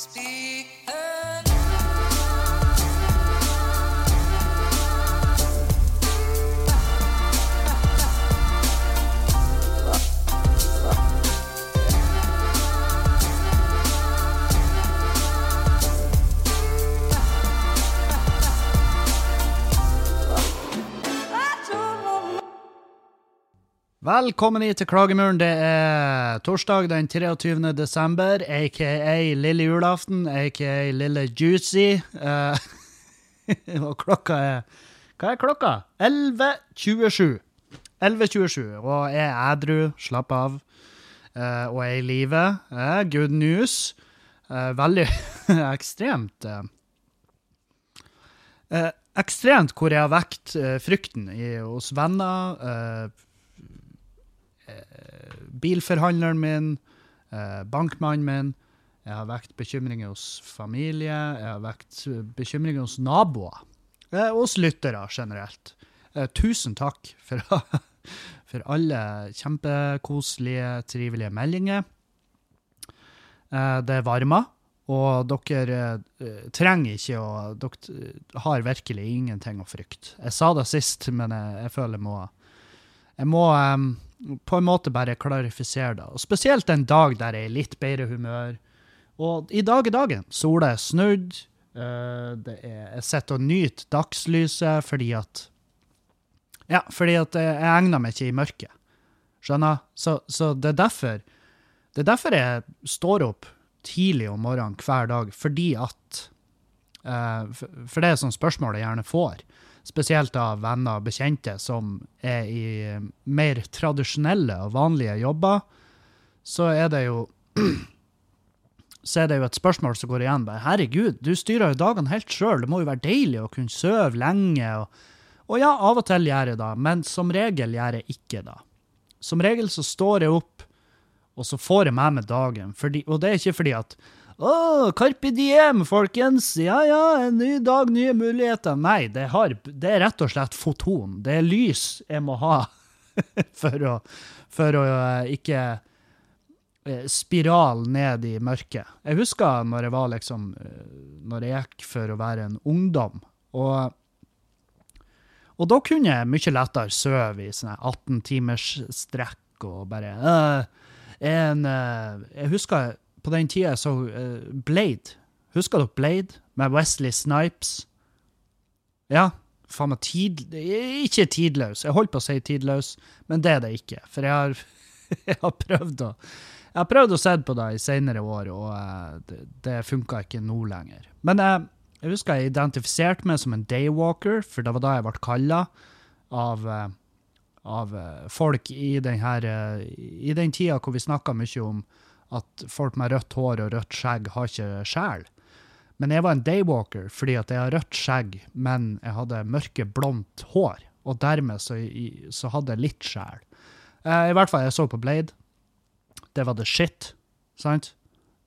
Speak Velkommen hit til Klagemuren. Det er torsdag den 23. desember, aka lille julaften, aka lille juicy. Uh, og klokka er Hva er klokka? 11.27. 11.27, og jeg er ædru, slapp av, uh, og er i live. Uh, good news. Veldig ekstremt Ekstremt hvor jeg har vekt frykten i, hos venner. Eh, bilforhandleren min, eh, bankmannen min. Jeg har vekt bekymringer hos familie. Jeg har vekt bekymringer hos naboer. Eh, hos lyttere generelt. Eh, tusen takk for, for alle kjempekoselige, trivelige meldinger. Eh, det varmer. Og dere eh, trenger ikke å Dere har virkelig ingenting å frykte. Jeg sa det sist, men jeg, jeg føler jeg må Jeg må em, på en måte bare klarifisere det. Og spesielt en dag der jeg er i litt bedre humør. Og i dag er dagen. Sola er snudd. eh, det er, jeg sitter og nyter dagslyset fordi at Ja, fordi at jeg, jeg egner meg ikke i mørket. Skjønner? Så, så det er derfor Det er derfor jeg står opp tidlig om morgenen hver dag, fordi at eh, for, det er sånn spørsmål jeg gjerne får spesielt av venner og bekjente som er i eh, mer tradisjonelle og vanlige jobber, så er det jo så er det jo et spørsmål som går igjen. Herregud, du styrer jo dagene helt sjøl. Det må jo være deilig å kunne sove lenge. Og, og ja, av og til gjør jeg det, men som regel gjør jeg ikke det. Som regel så står jeg opp, og så får jeg med meg dagen. Fordi, og det er ikke fordi at å, Carpe diem, folkens! Ja ja, en ny dag, nye muligheter. Nei, det, har, det er rett og slett foton. Det er lys jeg må ha for å, for å eh, ikke eh, spiral ned i mørket. Jeg husker når jeg var liksom eh, Når jeg gikk for å være en ungdom, og og da kunne jeg mye lettere sove i sånne 18 timers strekk og bare øh, en, Jeg husker på den tida jeg så øh, Blade. Husker dere Blade? Med Wesley Snipes? Ja. Faen meg tid... Ikke tidløs. Jeg holdt på å si tidløs, men det er det ikke. For jeg har, jeg har prøvd å jeg har prøvd å se på det i senere år, og eh, det, det funka ikke nå lenger. Men eh, jeg husker jeg identifiserte meg som en daywalker, for det var da jeg ble kalla av, eh, av eh, folk i den, her, eh, i den tida hvor vi snakka mye om at folk med rødt hår og rødt skjegg har ikke sjel. Men jeg var en daywalker fordi at jeg har rødt skjegg, men jeg hadde mørke, blondt hår. Og dermed så, så hadde jeg litt sjel. Eh, I hvert fall, jeg så på Blade. Det var the shit, sant?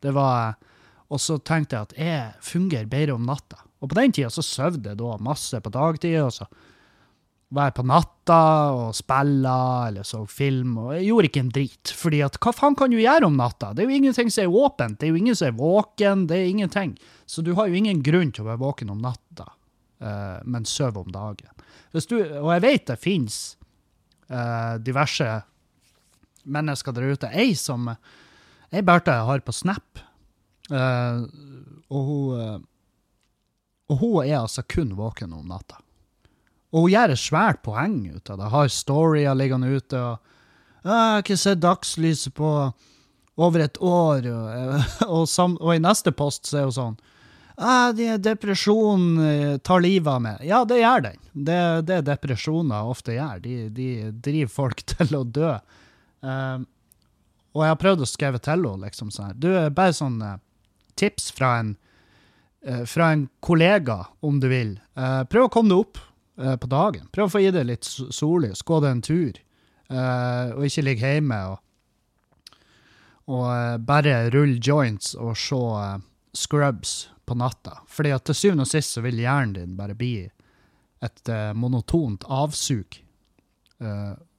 Det var Og så tenkte jeg at jeg fungerer bedre om natta. Og på den tida så sov jeg da masse på dagtid, og så var jeg på natta og spille eller så film, og jeg gjorde ikke en drit. Fordi at hva faen kan du gjøre om natta? Det er jo ingenting som er åpent, det er jo ingen som er våken, det er ingenting. Så du har jo ingen grunn til å være våken om natta, uh, men sove om dagen. Du, og jeg vet det finnes uh, diverse mennesker der ute. Ei som Ei Bertha jeg har på Snap, uh, og hun eh, Og hun er altså kun våken om natta. Og hun gjør et svært poeng ut av det. Har storyer liggende ute. og «Ah, 'Jeg har ikke sett dagslyset på over et år', og, og, sam, og i neste post så er hun sånn 'Depresjonen de, 'Depresjon eh, tar livet av meg'. Ja, det gjør den. Det er det depresjoner ofte gjør. De, de driver folk til å dø. Eh, og jeg har prøvd å skrive til henne liksom sånn. Du, bare sånn eh, tips fra en, eh, fra en kollega, om du vil. Uh, prøv å komme deg opp eh, på dagen. Prøv å få i deg litt so- sollys. Gå deg en tur. eh, og ikke ligge hjemme og, og eh, bare rulle joints og se eh, scrubs på natta. Fordi at til syvende og sist så vil hjernen din bare bli et eh, monotont avsug.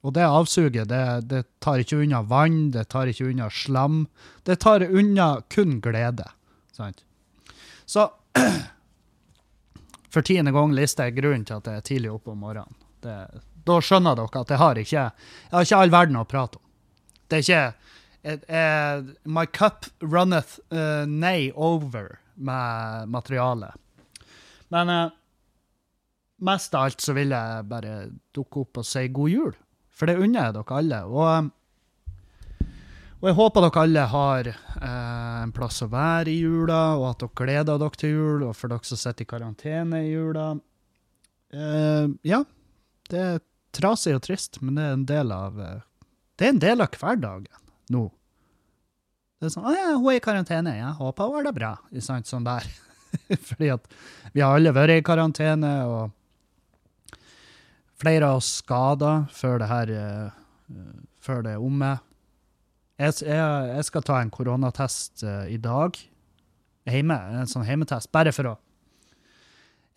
Og det avsuget, det, det tar ikke unna vann, det tar ikke unna slam. Det tar unna kun glede. Sant? Så for tiende gang lister jeg grunnen til at jeg er tidlig oppe om morgenen. Det, da skjønner dere at jeg har ikke jeg har ikke all verden å prate om. Det er ikke eh, eh, My cup runneth uh, nay over med materialet. Men uh, mest av alt så vil jeg bare dukke opp og si god jul. For det unner jeg dere alle. Og, eh, og jeg håper dere alle har eh, en plass å være i jula, og at dere gleder dere til jul, og for dere som sitter i karantene i jula. Eh, ja, det er trasig og trist, men det er en del av eh, Det er en del av hverdagen nå. Det er sånn 'Å ja, hun er i karantene. Jeg håper hun har det bra.' I sant? Sånn der. Fordi at vi har alle vært i karantene, og flere av oss skada før det her eh, Før det er omme. Jeg, jeg, jeg skal ta en koronatest uh, i dag. Hjemme. En sånn hjemmetest. Bare for å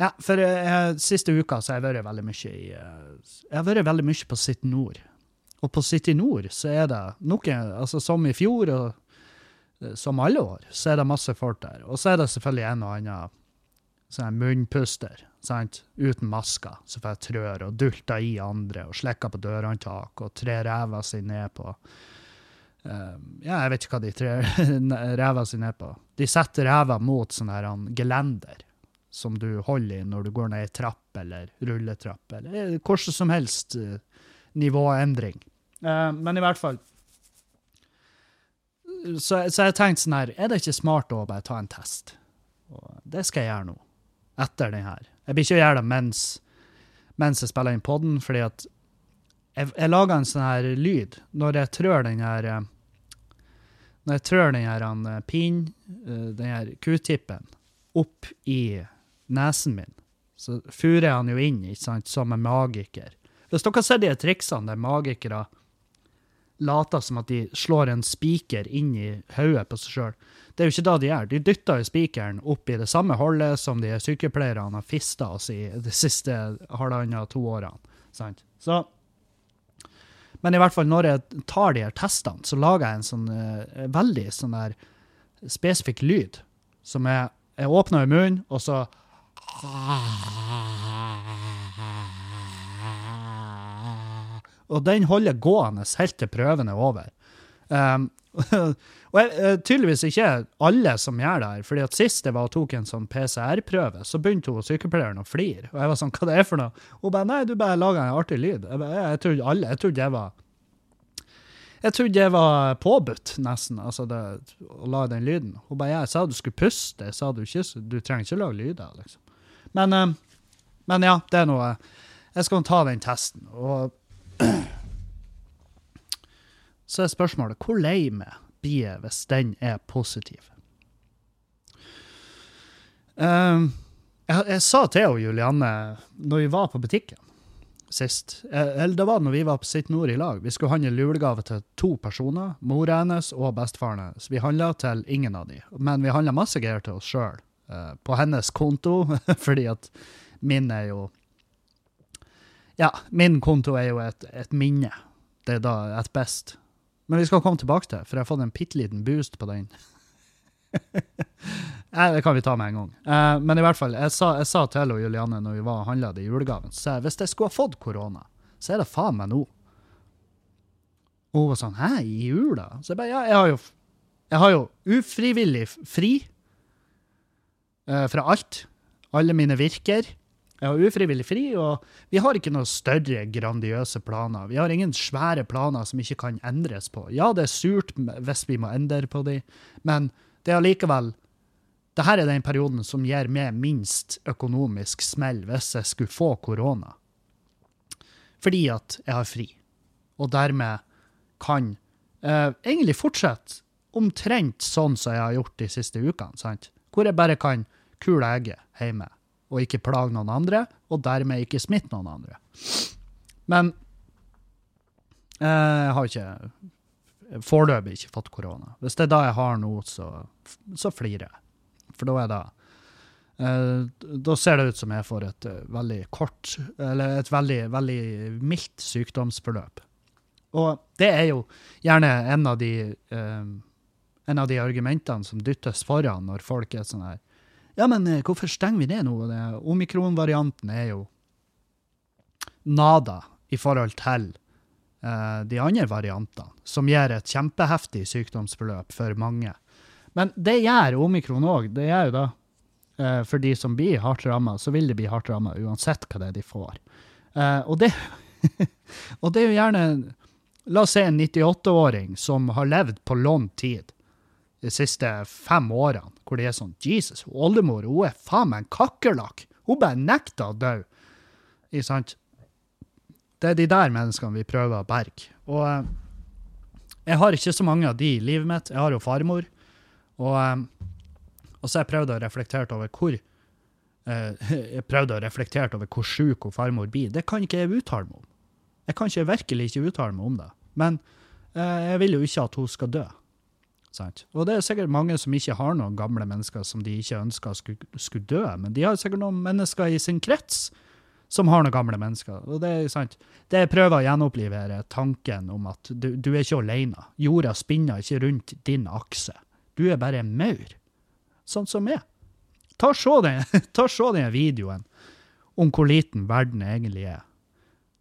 Ja, for uh, siste uka så har jeg vært veldig mye i Jeg har vært veldig mye på Sitt Nord. Og på City Nord så er det noe altså Som i fjor og som alle år, så er det masse folk der. Og så er det selvfølgelig en og annen sånn munnpuster, sant? uten masker, som får trør og dulter i andre og slikker på dørhåndtak og trer ræva si ned på Ja, jeg vet ikke hva de trer ræva si ned på. De setter ræva mot sånn her gelender som du holder i når du går ned ei trapp eller rulletrapp, eller eh, hvordan som helst eh, nivåendring. Eh, men i hvert fall så, så jeg tenkte sånn her, er det ikke smart å bare ta en test? Og det skal jeg gjøre nå, etter den her. Jeg blir ikke å gjøre det mens, mens jeg spiller inn podden, fordi at jeg, jeg lager en sånn her lyd når jeg trør den her eh, Når jeg trør den her han, eh, pin, eh, den her q-tippen, opp i nesen min, så furer jeg han jo inn, ikke sant, som en magiker. Hvis dere ser de triksene der magikere later som at de slår en spiker inn i hodet på seg sjøl. Det er jo ikke det de gjør. De dytter jo spikeren opp i det samme hullet som de sykepleierne har fista oss i de siste halvannet to årene. Sant? Så Men i hvert fall, når jeg tar de her testene, så lager jeg en sånn eh, veldig sånn der spesifikk lyd. Som er Jeg åpner i munnen, og så Og den holder gående helt til prøven er over. Um, og jeg, eh, tydeligvis ikke alle som gjør det her, fordi at sist jeg var og tok en sånn PCR-prøve, så begynte hun sykepleieren å flire. Og jeg var sånn, hva det er for noe? Hun bare, nei, du bare lager en artig lyd. Jeg, bare, jeg, trodde alle, jeg trodde jeg var jeg trodde det var påbudt, nesten, altså det, å lage den lyden. Hun bare, jeg sa du skulle puste, jeg sa du ikke, du trenger ikke lage lyder, liksom. Men, um, men ja, det er noe, jeg skal ta den testen, og så er spørsmålet hvor lei meg blir jeg hvis den er positiv? Um, jeg, jeg, sa til og Julianne når vi var på butikken sist Eller det var når vi var på Sitt Nord i lag. Vi skulle handle julegave til to personer. Mora hennes og bestefaren hennes. Vi handla til ingen av de, men vi handla masse greier til oss sjøl. Uh, på hennes konto, fordi at min er jo Ja, min konto er jo et, et minne. Det er da et best. Men vi skal komme tilbake til, for jeg har fått en bitte liten boost på den. Nei, det kan vi ta med en gang. Eh, men i hvert fall, jeg sa, jeg sa til og Julianne når vi var handla de julegaven, så jeg hvis jeg skulle ha fått korona, så er det faen meg nå. Og hun var sånn Hæ, i jula? Så jeg bare Ja, jeg har jo, jeg har jo ufrivillig fri eh, fra alt. Alle mine virker. Jeg har ufrivillig fri, og vi har ikke noen større, grandiøse planer. Vi har ingen svære planer som ikke kan endres på. Ja, det er surt hvis vi må endre på de, men det er allikevel Dette er den perioden som gir meg minst økonomisk smell hvis jeg skulle få korona. Fordi at jeg har fri, og dermed kan eh, egentlig fortsette omtrent sånn som jeg har gjort de siste ukene, sant? hvor jeg bare kan kule egget hjemme og ikke plage noen andre, og dermed ikke smitte noen andre. Men eh, jeg har ikke foreløpig ikke fått korona. Hvis det er da jeg har nå, så, så flirer jeg. For da er det eh, Da ser det ut som jeg får et uh, veldig kort, eller et veldig, veldig mildt sykdomsforløp. Og det er jo gjerne en av de en av de argumentene som dyttes foran når folk er sånn her Ja, men eh, hvorfor stenger vi det nå? Omikron-varianten er jo nada i forhold til uh, de andre variantene, som gir et kjempeheftig sykdomsforløp for mange. Men det gjør omikron òg. Det gjør jo da uh, For de som blir hardt ramma, så vil de bli hardt ramma uansett hva det er de får. Uh, og, det, og det er jo gjerne La oss si en 98-åring som har levd på lånt tid de siste fem årene, hvor de er sånn Jesus, oldemor hun er faen meg en kakerlakk! Hun bare nekter å dø. Ikke sant? Det er de der menneskene vi prøver å berge. Og eh, jeg har ikke så mange av de i livet mitt. Jeg har jo farmor. Og, eh, og så har jeg prøvd å reflektere over hvor eh, Jeg prøvde å reflektere over hvor sjuk farmor blir. Det kan ikke jeg uttale meg om. Jeg kan ikke virkelig ikke uttale meg om det. Men jeg vil jo ikke at hun skal dø. Og det er sikkert mange som ikke har noen gamle mennesker som de ikke ønsker skulle, skulle dø, men de har sikkert noen mennesker i sin krets som har noen gamle mennesker. Og det er sant. Det jeg prøver å gjenopplive, er tanken om at du, du er ikke alene. Jorda spinner ikke rundt din akse. Du er bare en maur. Sånn som den, ta og se den videoen om hvor liten verden egentlig er.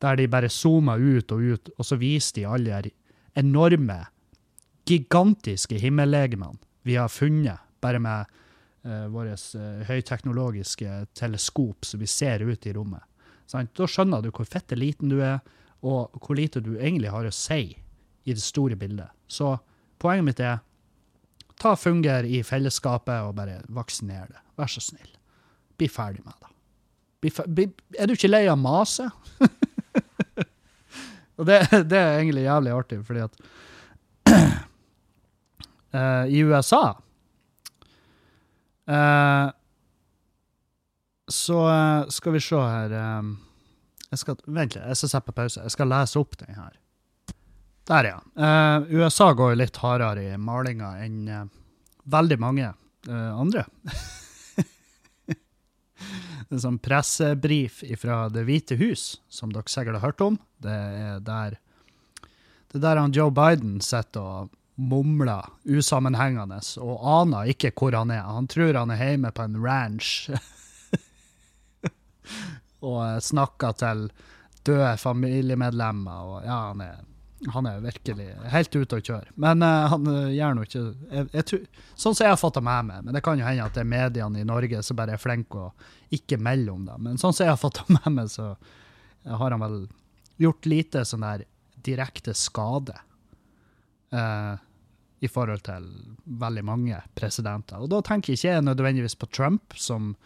Der de bare zoomer ut og ut, og så viser de alle de enorme, gigantiske himmellegemene vi har funnet bare med uh, våre uh, høyteknologiske teleskop som vi ser ut i rommet. Sant? Da skjønner du hvor fitte liten du er, og hvor lite du egentlig har å si i det store bildet. Så poenget mitt er ta funger i fellesskapet og bare vaksiner det. Vær så snill. Bli ferdig med det. Er du ikke lei av mase? og det, det, er egentlig jævlig artig, fordi at uh, I USA uh, Så uh, skal vi se her jeg skal, Vent litt, jeg skal sette på pause. Jeg skal lese opp den her. Der, ja. USA går litt hardere i malinga enn veldig mange andre. en sånn pressebrif fra Det hvite hus, som dere sikkert har hørt om. Det er der, det er der han Joe Biden sitter og mumler usammenhengende og aner ikke hvor han er. Han tror han er hjemme på en ranch og snakker til døde familiemedlemmer. og ja, han er han er virkelig helt ute å kjøre. Men uh, han uh, gjør nå ikke jeg, jeg Sånn som jeg har fått det med meg, men det kan jo hende at det er mediene i Norge som bare er flinke og ikke melder om det. Men sånn som jeg har fått det med meg, så har han vel gjort lite sånn der direkte skade uh, i forhold til veldig mange presidenter. Og da tenker jeg ikke nødvendigvis på Trump, som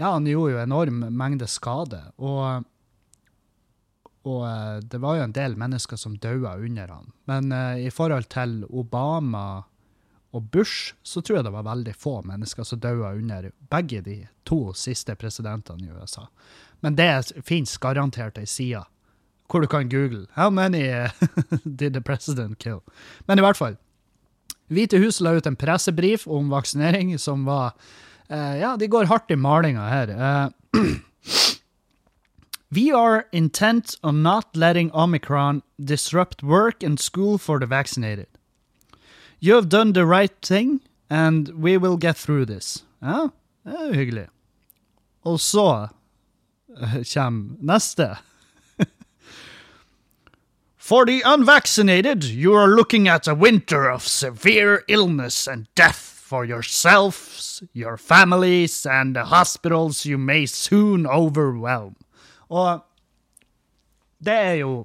Ja, han gjorde jo enorm mengde skade. og og uh, det var jo en del mennesker som daua under han. Men uh, i forhold til Obama og Bush, så tror jeg det var veldig få mennesker som daua under begge de to siste presidentene i USA. Men det fins garantert ei side hvor du kan google 'How many did the president kill?' Men i hvert fall. Hvite hus la ut en pressebrif om vaksinering som var uh, Ja, de går hardt i malinga her. We are intent on not letting Omicron disrupt work and school for the vaccinated. You have done the right thing, and we will get through this. Ja, det er jo hyggelig. Og så uh, kommer neste. For the unvaccinated, you are looking at a winter of severe illness and death for yourselves, your families, and the hospitals you may soon overwhelm. Og det er jo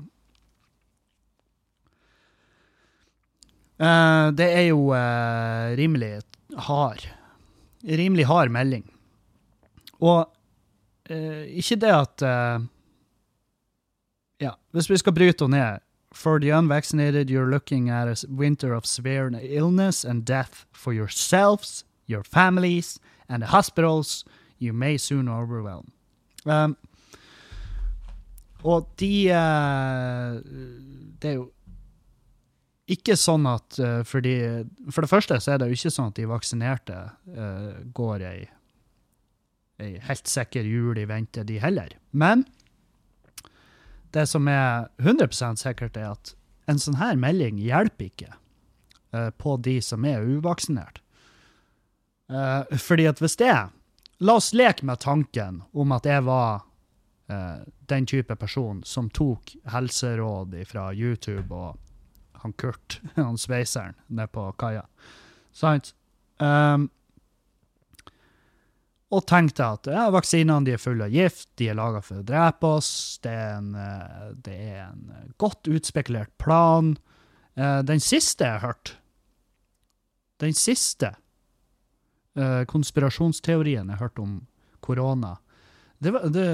uh, Det er jo uh, rimelig hard. Rimelig hard melding. Og uh, ikke det at Ja, hvis vi skal bryte henne ned For the unvaccinated, you're looking at a winter of severe illness and death for yourselves, your families, and the hospitals you may soon overwhelm. Um, og de uh, Det er jo ikke sånn at uh, fordi For det første så er det jo ikke sånn at de vaksinerte uh, går ei, ei helt sikker jul i vente, de heller. Men det som er 100% sikkert, er at en sånn her melding hjelper ikke uh, på de som er uvaksinert. Uh, fordi at hvis det La oss leke med tanken om at jeg var uh, den type person som tok helseråd fra YouTube og han Kurt, han sveiseren, nede på kaia. Sant? Um, og tenkte at ja, vaksinene er fulle av gift, de er laga for å drepe oss, det er en, eh, det er en godt utspekulert plan. Eh, den siste jeg har hørt, den siste eh, konspirasjonsteorien jeg har hørt om korona, det var det,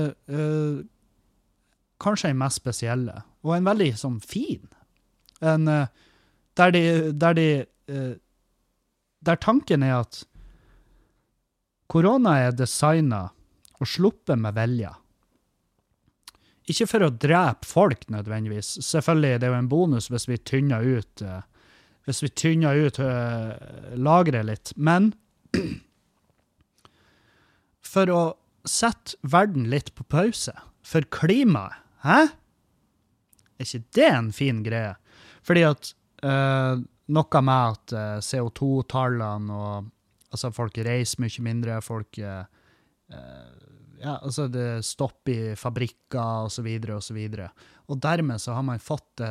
kanskje den mest spesielle, og en veldig sånn fin. En, der de, der de Der tanken er at korona er designa og sluppet med vilje. Ikke for å drepe folk, nødvendigvis. Selvfølgelig det er jo en bonus hvis vi tynner ut hvis vi tynner ut lageret litt. Men for å sette verden litt på pause. For klimaet, hæ? Er ikke det en fin greie? Fordi at uh, noe med at uh, CO2-tallene og Altså, folk reiser mye mindre, folk uh, Ja, altså, det stopper i fabrikker, og så videre, og så videre. Og dermed så har man fått,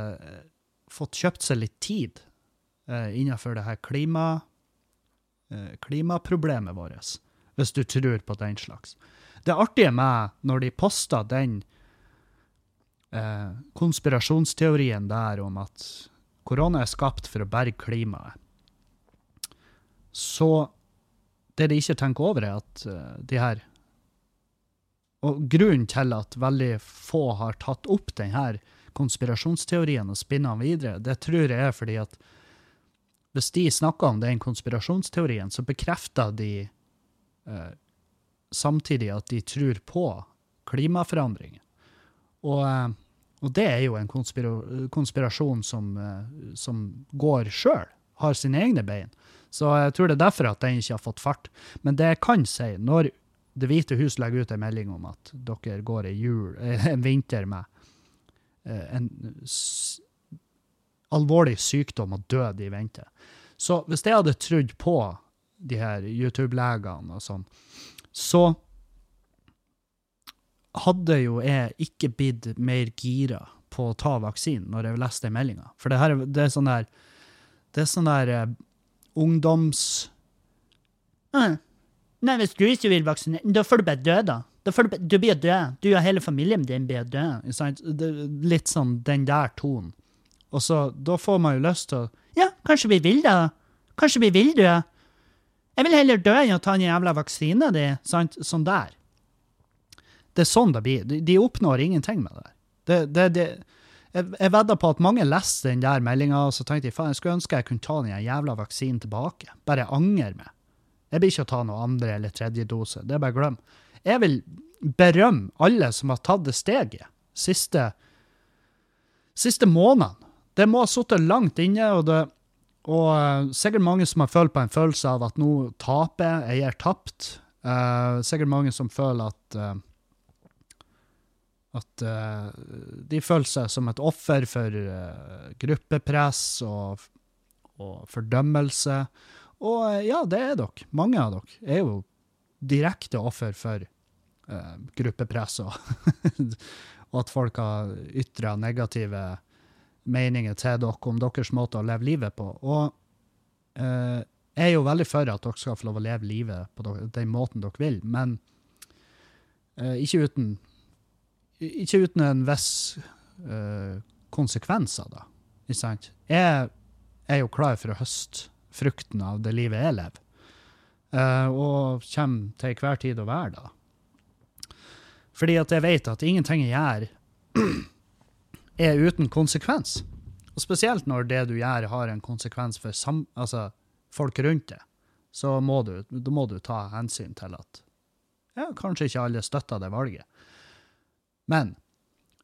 fått kjøpt seg litt tid innenfor det her klima, klimaproblemet vårt, hvis du tror på den slags. Det artige med når de posta den eh, konspirasjonsteorien der om at korona er skapt for å berge klimaet, så det de ikke tenker over, er at uh, de her Og grunnen til at veldig få har tatt opp denne konspirasjonsteorien og spinner den videre, det tror jeg er fordi at hvis de snakker om den konspirasjonsteorien, så bekrefter de uh, samtidig at de tror på klimaforandringer. Og, eh, og det er jo en konspira konspirasjon som, eh, som går sjøl, har sine egne bein. Så jeg tror det er derfor at den ikke har fått fart. Men det jeg kan si, når Det hvite hus legger ut en melding om at dere går i jul, en vinter med eh, en alvorlig sykdom og død i vente. Så hvis jeg hadde trodd på de her YouTube-legene og sånn, så hadde jo jeg ikke blitt mer gira på å ta vaksinen når jeg leste den meldinga. For det, her, det er sånn der Det er sånn der uh, ungdoms... Uh, nei, hvis du ikke vil vaksinere, da får du bare dø, da. da du, du, blir død. Du og hele familien din blir død. Litt sånn den der tonen. Og så, da får man jo lyst til å Ja, kanskje vi vil det? Kanskje vi vil dø? Jeg vil heller dø enn å ta den jævla vaksina di. Sant? Sånn der. Det er sånn det blir. De, de oppnår ingenting med det. det, det, det jeg, jeg vedder på at mange leste den der meldinga og så tenkte jeg, faen, jeg skulle ønske jeg kunne ta den jævla vaksinen tilbake. Bare anger meg. Jeg blir ikke å ta noe andre eller tredje dose. Det er bare glem. Jeg vil berømme alle som har tatt det steget siste, siste månedene. Det må ha sittet langt inne, og det, og uh, sikkert mange som har følt på en følelse av at nå taper jeg, er tapt. Uh, sikkert mange som føler at uh, at de føler seg som et offer for gruppepress og, og, fordømmelse. Og ja, det er dere. Mange av dere er jo direkte offer for gruppepress og, og at folk har ytra negative meninger til dere om deres måte å leve livet på. Og jeg er jo veldig for at dere skal få lov å leve livet på den måten dere vil, men ikke, uten, ikke uten en viss uh, konsekvenser, da. Ikke sant? Jeg er jo klar for å høste frukten av det livet jeg lever, uh, og kommer til enhver tid å være da. Fordi at jeg vet at ingenting jeg gjør er uten konsekvens. Og spesielt når det du gjør, har en konsekvens for sam, altså, folk rundt deg, så må du, må du ta hensyn til at ja, kanskje ikke alle støtter det valget. Men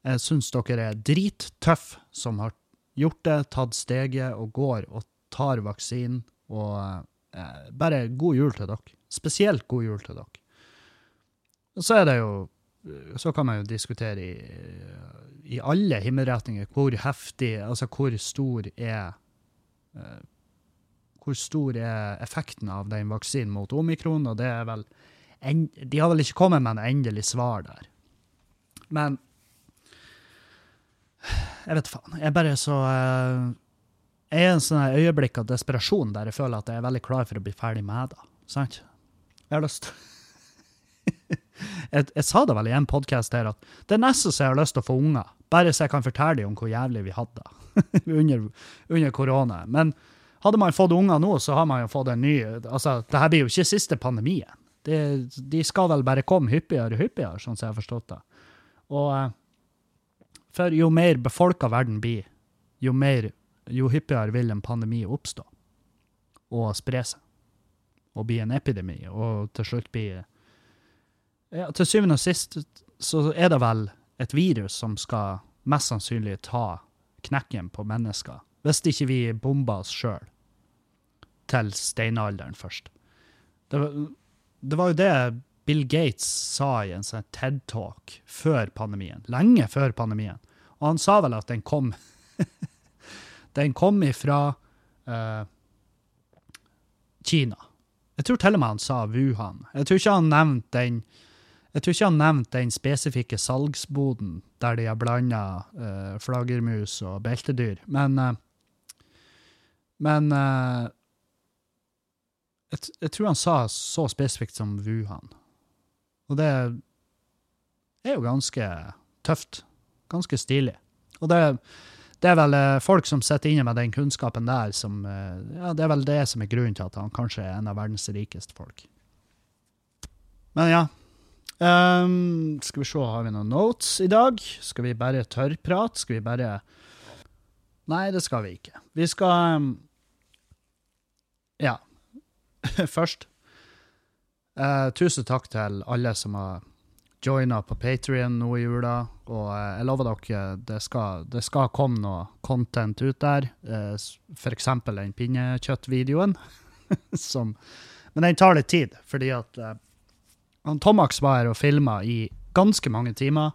jeg syns dere er drittøff som har gjort det, tatt steget og går og tar vaksinen. Og eh, bare god jul til dere. Spesielt god jul til dere. Så er det jo Så kan man jo diskutere i i alle himmelretninger hvor heftig, altså hvor stor er eh, hvor stor er effekten av den vaksinen mot omikron, og det er vel en, De har vel ikke kommet med en endelig svar der. Men Jeg vet faen. Jeg er bare så eh, Jeg er en sånn øyeblikk av desperasjon der jeg føler at jeg er veldig klar for å bli ferdig med det. Sant? Jeg har lyst jeg, jeg sa det vel i en podkast her at det er nesten så jeg har lyst til å få unger. Bare så jeg kan fortelle dem om hvor jævlig vi hadde det under, under korona. Men hadde man fått unger nå, så har man jo fått en ny altså, det her blir jo ikke siste pandemien. Det, de skal vel bare komme hyppigere og hyppigere, sånn som jeg har forstått det. Og eh, for jo mer befolka verden blir, jo, mer, jo hyppigere vil en pandemi oppstå og spre seg. Og bli en epidemi, og til slutt bli ja, Til syvende og sist så er det vel et virus som skal mest sannsynlig ta knekken på mennesker, hvis ikke vi bomber oss sjøl til steinalderen først. Det det var jo det Bill Gates sa i en sånn TED-talk før pandemien, lenge før pandemien. Og han sa vel at den kom Den kom ifra uh, Kina. Jeg tror til og med han sa Wuhan. Jeg tror ikke han nevnte den jeg tror ikke han nevnte den spesifikke salgsboden der de har blanda uh, flaggermus og beltedyr, men uh, Men uh, jeg, jeg tror han sa så spesifikt som Wuhan. Og det er jo ganske tøft. Ganske stilig. Og det, det er vel eh, folk som sitter inne med den kunnskapen der, som eh, Ja, det er vel det som er grunnen til at han kanskje er en av verdens rikeste folk. Men ja. Um, skal vi se, har vi noen notes i dag? Skal vi bare tørrprate? Skal vi bare Nei, det skal vi ikke. Vi skal um, Ja. Først eh, Tusen takk til alle som har joina på Patrion nå i jula. Og eh, jeg lover dere, det skal, det skal komme noe content ut der. Eh, s- for eksempel den pinnekjøttvideoen. som Men den tar litt tid, fordi at eh, han Tomax var her og filma i ganske mange timer.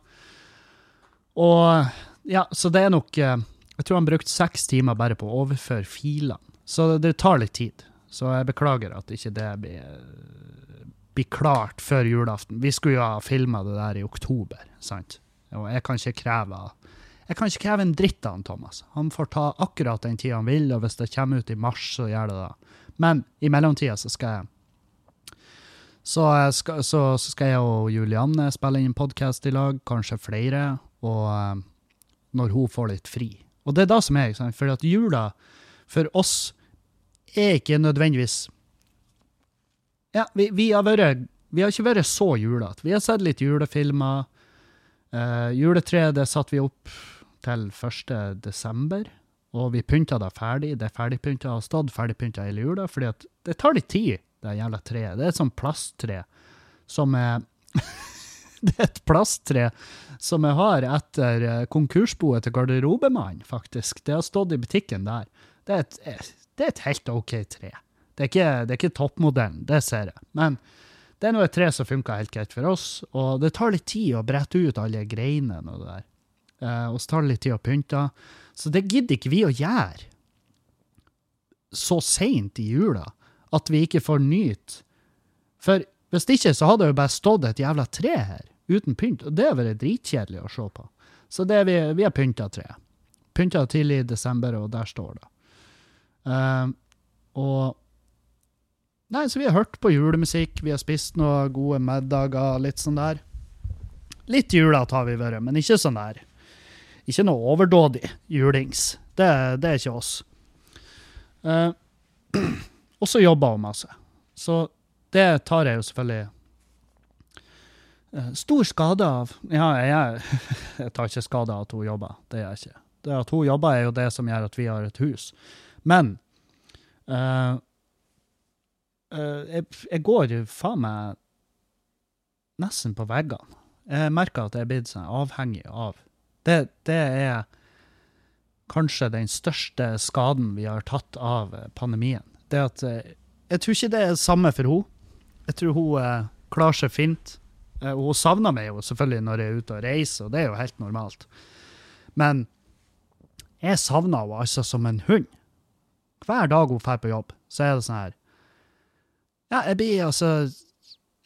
Og ja, så det er nok eh, Jeg tror han brukte seks timer bare på å overføre filene. Så det tar litt tid. Så jeg beklager at ikke det blir, blir klart før julaften. Vi skulle jo ha filma det der i oktober, sant? Og jeg kan ikke kreve jeg kan ikke kreve en dritt av han Thomas. Han får ta akkurat den tida han vil, og hvis det kommer ut i mars, så gjør det det. Men i mellomtida så skal jeg så, skal, så, så skal jeg og Julianne spille inn podkast i lag, kanskje flere, og eh, når hun får litt fri. Og det er da som er, for at jula for oss er ikke nødvendigvis Ja, vi, vi, har vært, vi har ikke vært så julete. Vi har sett litt julefilmer. Uh, juletreet det satte vi opp til 1. desember, og vi pynta det ferdig. Det er ferdigpynta og stått ferdigpynta hele jula, fordi at det tar litt tid, det jævla treet. Det er et sånt plasttre som er Det er et plasttre som jeg har etter konkursboet til garderobemannen, faktisk. Det har stått i butikken der. Det er et, eh, det er et helt OK tre. Det er ikke, det er ikke toppmodellen, det ser jeg. Men det er nå et tre som funker helt greit for oss, og det tar litt tid å brette ut alle greinene og det der. Eh, og så tar det litt tid å pynte. Så det gidder ikke vi å gjøre så seint i jula at vi ikke får nyte. For hvis ikke, så hadde det jo bare stått et jævla tre her, uten pynt, og det hadde vært dritkjedelig å se på. Så det vi, vi har pynta treet. Pynta tidlig i desember, og der står det. Eh, og Nei, så vi har hørt på julemusikk, vi har spist noen gode middager, litt sånn der. Litt julete har vi vært, men ikke sånn der. Ikke noe overdådig julings. Det, det er ikke oss. Uh, og så jobber hun masse. Så det tar jeg jo selvfølgelig uh, stor skade av. Ja, jeg, jeg tar ikke skade av at hun jobber. Det gjør jeg ikke. Det at hun jobber, er jo det som gjør at vi har et hus. Men uh, uh, jeg, jeg går faen meg nesten på veggene. Jeg merker at jeg er blitt sånn avhengig av det, det er kanskje den største skaden vi har tatt av eh, pandemien. Det at Jeg tror ikke det er samme for henne. Jeg tror hun eh, klarer seg fint. Eh, hun savner meg jo selvfølgelig når jeg er ute og reiser, og det er jo helt normalt. Men jeg savner henne altså som en hund. Hver dag hun drar på jobb, så er det sånn her Ja, jeg blir altså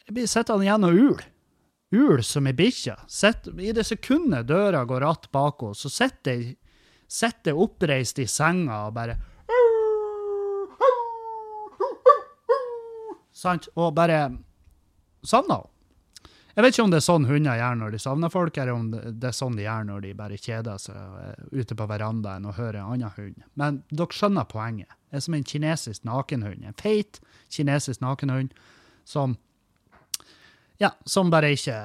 Jeg blir sittende igjen og ul. Ul som ei bikkje. I det sekundet døra går att bak henne, så sitter jeg sitter jeg oppreist i senga og bare Sant? Og bare savner henne. Jeg vet ikke om det er sånn hunder gjør når de savner folk, eller om det er sånn de gjør når de bare kjeder seg er ute på verandaen og hører en annen hund. Men dere skjønner poenget. Det er som en kinesisk nakenhund. En feit kinesisk nakenhund som Ja, som bare ikke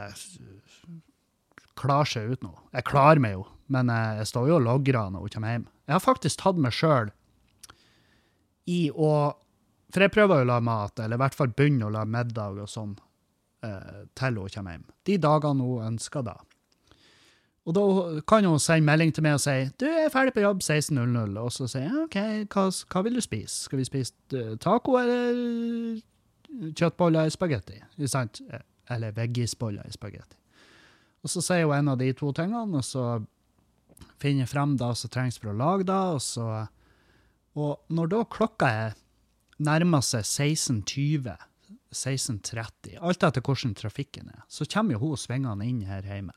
klarer seg uten henne. Jeg klarer meg jo, men jeg, jeg står jo og logrer når hun kommer hjem. Jeg har faktisk tatt meg sjøl i å For jeg prøver jo å la mat, eller i hvert fall begynne å la middag og sånn eh, til hun kommer hjem. De dagene hun ønsker da. Og da kan hun sende melding til meg og si du er ferdig på jobb 16.00, og så sier jeg OK, hva, hva vil du spise? Skal vi spise eh, taco eller kjøttboller i spagetti? Sant? Eh, Eller veggisboller i spagetti. Og så sier hun en av de to tingene, og så finner jeg frem det som trengs for å lage det, og så Og når da klokka er nærmer seg 16.20 16.30, alt etter hvordan trafikken er, så kommer jo hun svingende inn her hjemme.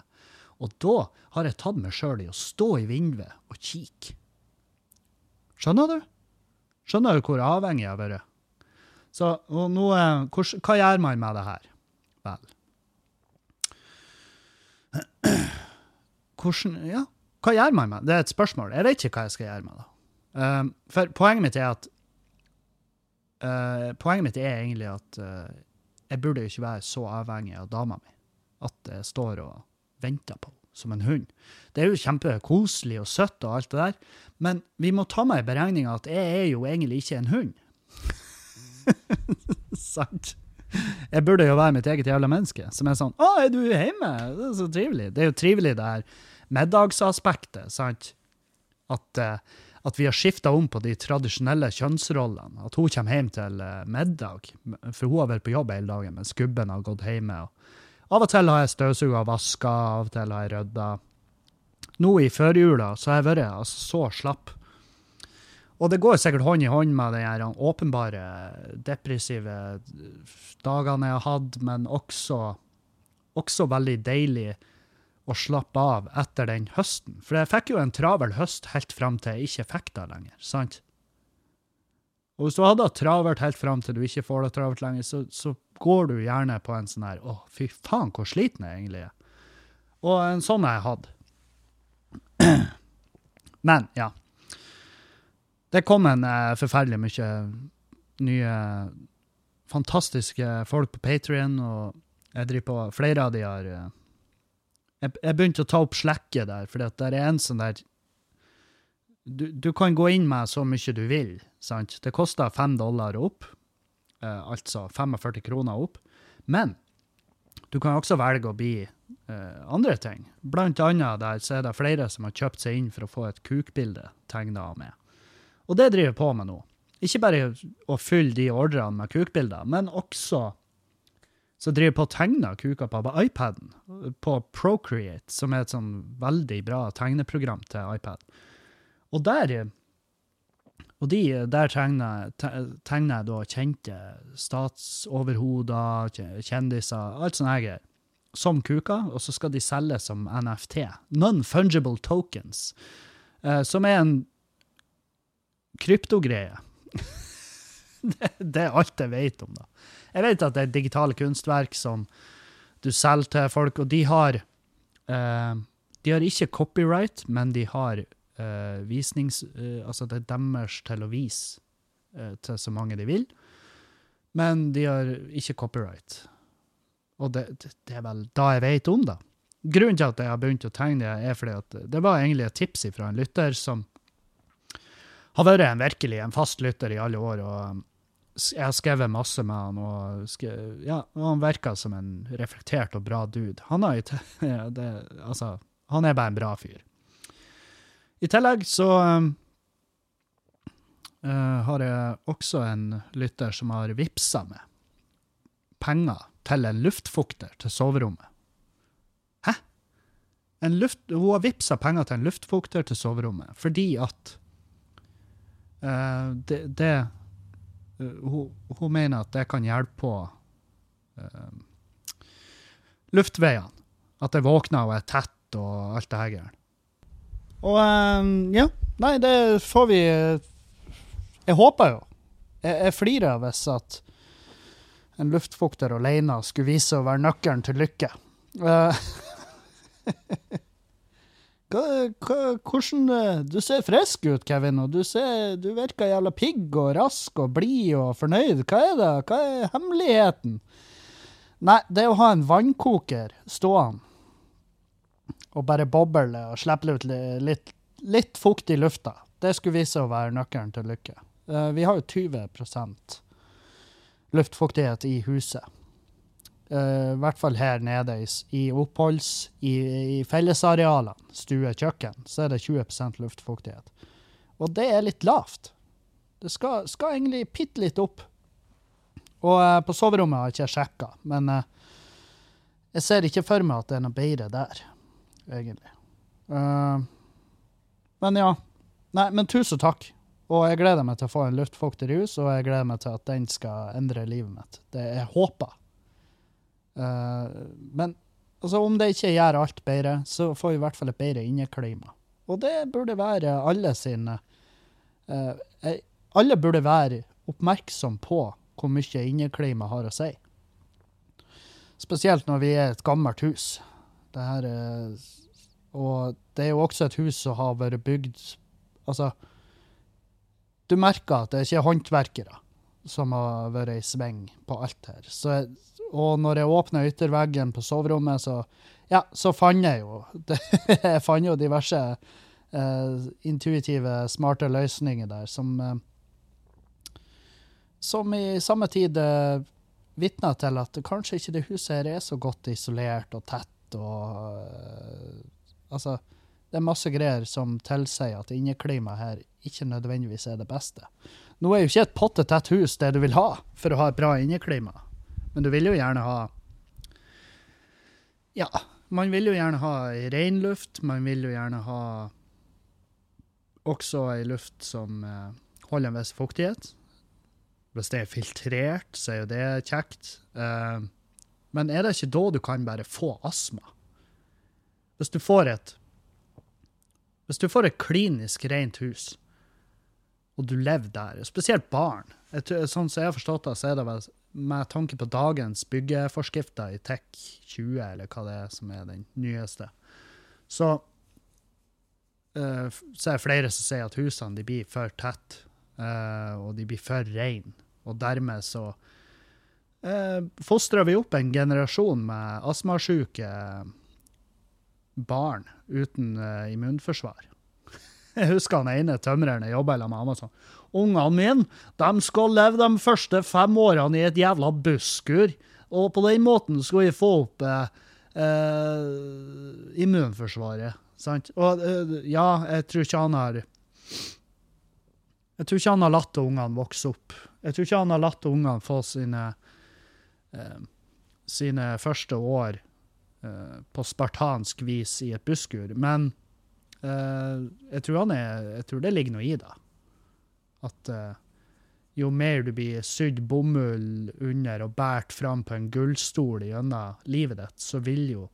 Og da har jeg tatt meg sjøl i å stå i vinduet og kikke. Skjønner du? Skjønner du hvor avhengig jeg har vært? Så nå, hvor, hva gjør man med det her? Vel Hvordan Ja, hva gjør man med det? Det er et spørsmål. Jeg vet ikke hva jeg skal gjøre med det. Um, for poenget mitt er at eh, Poenget mitt er egentlig at uh, jeg burde ikke være så avhengig av dama mi. At jeg står og venter på henne som en hund. Det er jo kjempekoselig og søtt og alt det der, men vi må ta med i beregninga at jeg er jo egentlig ikke en hund. Sant? Jeg burde jo være mitt eget jævla menneske, som er sånn 'Å, er du hjemme?' Det er så trivelig. Det er jo trivelig, det her middagsaspektet, sant? At, eh, at vi har skifta om på de tradisjonelle kjønnsrollene. At hun kommer hjem til eh, middag, for hun har vært på jobb hele dagen, mens gubben har gått hjemme. Og av og til har jeg støvsuga og vaska, av og til har jeg rydda. Nå i førjula så har jeg vært altså, så slapp. Og det går sikkert hånd i hånd med de åpenbare depressive dagene jeg har hatt, men også, også veldig deilig å slappe av etter den høsten. For jeg fikk jo en travel høst helt fram til jeg ikke fikk det lenger, sant? Og hvis du hadde det travelt helt fram til du ikke får det travelt lenger, så, så går du gjerne på en sånn her Å, fy faen, hvor sliten jeg egentlig er. Og en sånn har jeg hatt. Men, ja. Det kom en eh, forferdelig mye nye fantastiske folk på Patrion, og jeg driver på Flere av de har eh, jeg, jeg begynte å ta opp slekket der, for det er en sånn der du, du kan gå inn med så mye du vil, sant? Det koster fem dollar opp, eh, altså 45 kroner opp, men du kan også velge å bli eh, andre ting. Blant annet der så er det flere som har kjøpt seg inn for å få et kukbilde tegnet av meg. Og det driver jeg på med nå. Ikke bare å fylle de ordrene med kukbilder, men også så driver jeg på å tegne kuker på iPaden, på Procreate, som er et sånn veldig bra tegneprogram til iPad. Og der og de, der tegner, te- tegner jeg da kjente statsoverhoder, kjendiser, alt sånne greier, som kuker, og så skal de selges som NFT, non-fungible tokens, eh, som er en kryptogreie. det, det er alt jeg vet om det. Jeg vet at det er digitale kunstverk som du selger til folk, og de har eh, De har ikke copyright, men de har eh, visnings... eh, altså, det er deres til å vise eh, til så mange de vil. Men de har ikke copyright. Og det, det, er vel da jeg vet om det. Grunnen til at jeg har begynt å tegne det, er fordi at det var egentlig et tips fra en lytter som har vært en virkelig en fast lytter i alle år. og Jeg har skrevet masse med han, og, skre, ja, og han virker som en reflektert og bra dude. Han, te- det, altså, han er bare en bra fyr. I tillegg så um, uh, har jeg også en lytter som har vippsa med penger til en luftfukter til soverommet. Hæ? Luft, hun har vippsa penger til en luftfukter til soverommet fordi at uh, det, det hun, hun mener at det kan hjelpe på uh, luftveiene. At jeg våkner og er tett og alt det her greiene. Og um, ja, nei, det får vi Jeg håper jo. Jeg, jeg flirer hvis at en luftfukter alene skulle vise å være nøkkelen til lykke. Eh, hva, hvordan eh, Du ser frisk ut, Kevin, og du, ser, du virker jævla pigg og rask og blid og fornøyd. Hva er det? Hva er hemmeligheten? Nei, det er å ha en vannkoker stående og bare boble og slippe ut litt, litt, litt fukt i lufta. Det skulle vise å være nøkkelen til lykke. Eh, vi har jo 20 luftfuktighet i huset. Eh, I hvert fall her nede i, i oppholds... I, i fellesarealene, stue, kjøkken, så er det 20% luftfuktighet. Og det er litt lavt. Det skal, skal egentlig bitte litt opp. Og eh, på soverommet har jeg ikke sjekka, men eh, jeg ser ikke for meg at det er noe bedre der, egentlig. Uh, men ja. Nei, men tusen takk. Og jeg gleder meg til å få en luftfuktig rus, og jeg gleder meg til at den skal endre livet mitt. Det jeg håper. Eh, men altså, om det ikke gjør alt bedre, så får vi i hvert fall et bedre inneklima. Og det burde være alle sine eh, eh, Alle burde være oppmerksom på hvor mye inneklima har å si. Spesielt når vi er et gammelt hus. Det her er, og det er jo også et hus som har vært bygd Altså, du merker at det ikke er håndverkere som har vært i sving på alt her. Så og når jeg åpna ytterveggen på soverommet, så ja, så fant jeg jo Jeg fant jo diverse uh, intuitive, smarte løsninger der som uh, Som i samme tid uh, vitna til at kanskje ikke det huset her er så godt isolert og tett og uh, Altså, det er masse greier som tilsier at inneklimaet her ikke nødvendigvis er det beste. Nå er jo ikke et pottetett hus det du vil ha for å ha et bra inneklima, men du vil jo gjerne ha Ja, man vil jo gjerne ha ren luft, man vil jo gjerne ha også ei luft som eh, holder en viss fuktighet. Hvis det er filtrert, så er jo det kjekt. Eh, men er det ikke da du kan bare få astma? Hvis du får et Hvis du får et klinisk rent hus, og du lever der, spesielt barn Sånn som jeg har forstått det, så er det vel med tanke på dagens byggeforskrifter i TEK 20, eller hva det er som er den nyeste, så uh, så er det flere som sier at husene de blir for tett, uh, og de blir for reine. Og dermed så uh, fostrer vi opp en generasjon med astmasjuke barn uten uh, immunforsvar. Jeg husker han ene tømreren jeg jobba sammen med. Han var sånn Ungene mine de skal leve de første fem årene i et jævla busskur. Og på den måten skal vi få opp eh, eh, immunforsvaret. Sant? Og eh, ja, jeg tror ikke han har Jeg tror ikke han har latt ungene vokse opp. Jeg tror ikke han har latt ungene få sine eh, sine første år eh, på spartansk vis i et busskur. Men eh, jeg, tror er, jeg tror det ligger noe i det. At uh, jo mer du blir sydd bomull under og båret fram på en gullstol gjennom livet ditt, så vil jo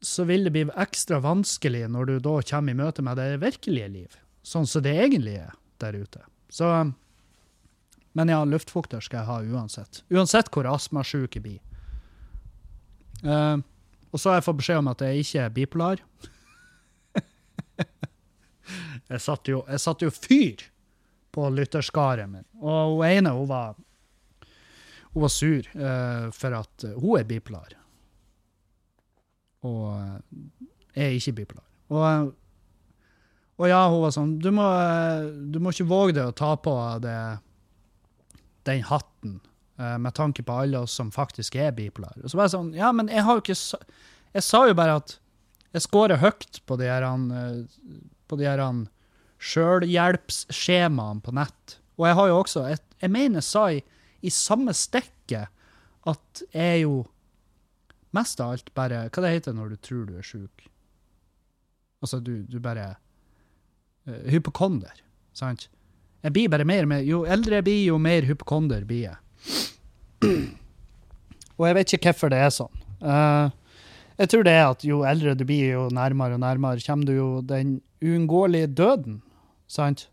så vil det bli ekstra vanskelig når du da kommer i møte med det virkelige liv, sånn som det egentlig er der ute. Så, men ja, luftfukter skal jeg ha uansett. Uansett hvor astmasjuk jeg blir. Uh, og så har jeg fått beskjed om at jeg ikke er bipolar. jeg satte jo, jeg satte jo fyr på lytterskaret min. Og hun ene hun var, hun var sur uh, for at hun er bipolar. Og eh, er ikke bipolar. Og, og ja, hun var sånn Du må, eh, du må ikke våge deg å ta på det, den hatten uh, med tanke på alle oss som faktisk er bipolar. Og så var jeg sånn Ja, men jeg har jo ikke Jeg sa jo bare at jeg scorer høyt på de her på de her sjølhjelpsskjemaene på nett. Og jeg har jo også et, Jeg mener jeg sa i, samme stikket at jeg jo mest av alt bare Hva det heter når du tror du er sjuk? Altså, du, du bare uh, Hypokonder. Sant? Jeg blir bare mer med Jo eldre jeg blir, jo mer hypokonder blir jeg. Og jeg vet ikke hvorfor det er sånn. Uh, jeg tror det er at jo eldre du blir, jo nærmere og nærmere kommer du jo den uunngåelige døden. Sant?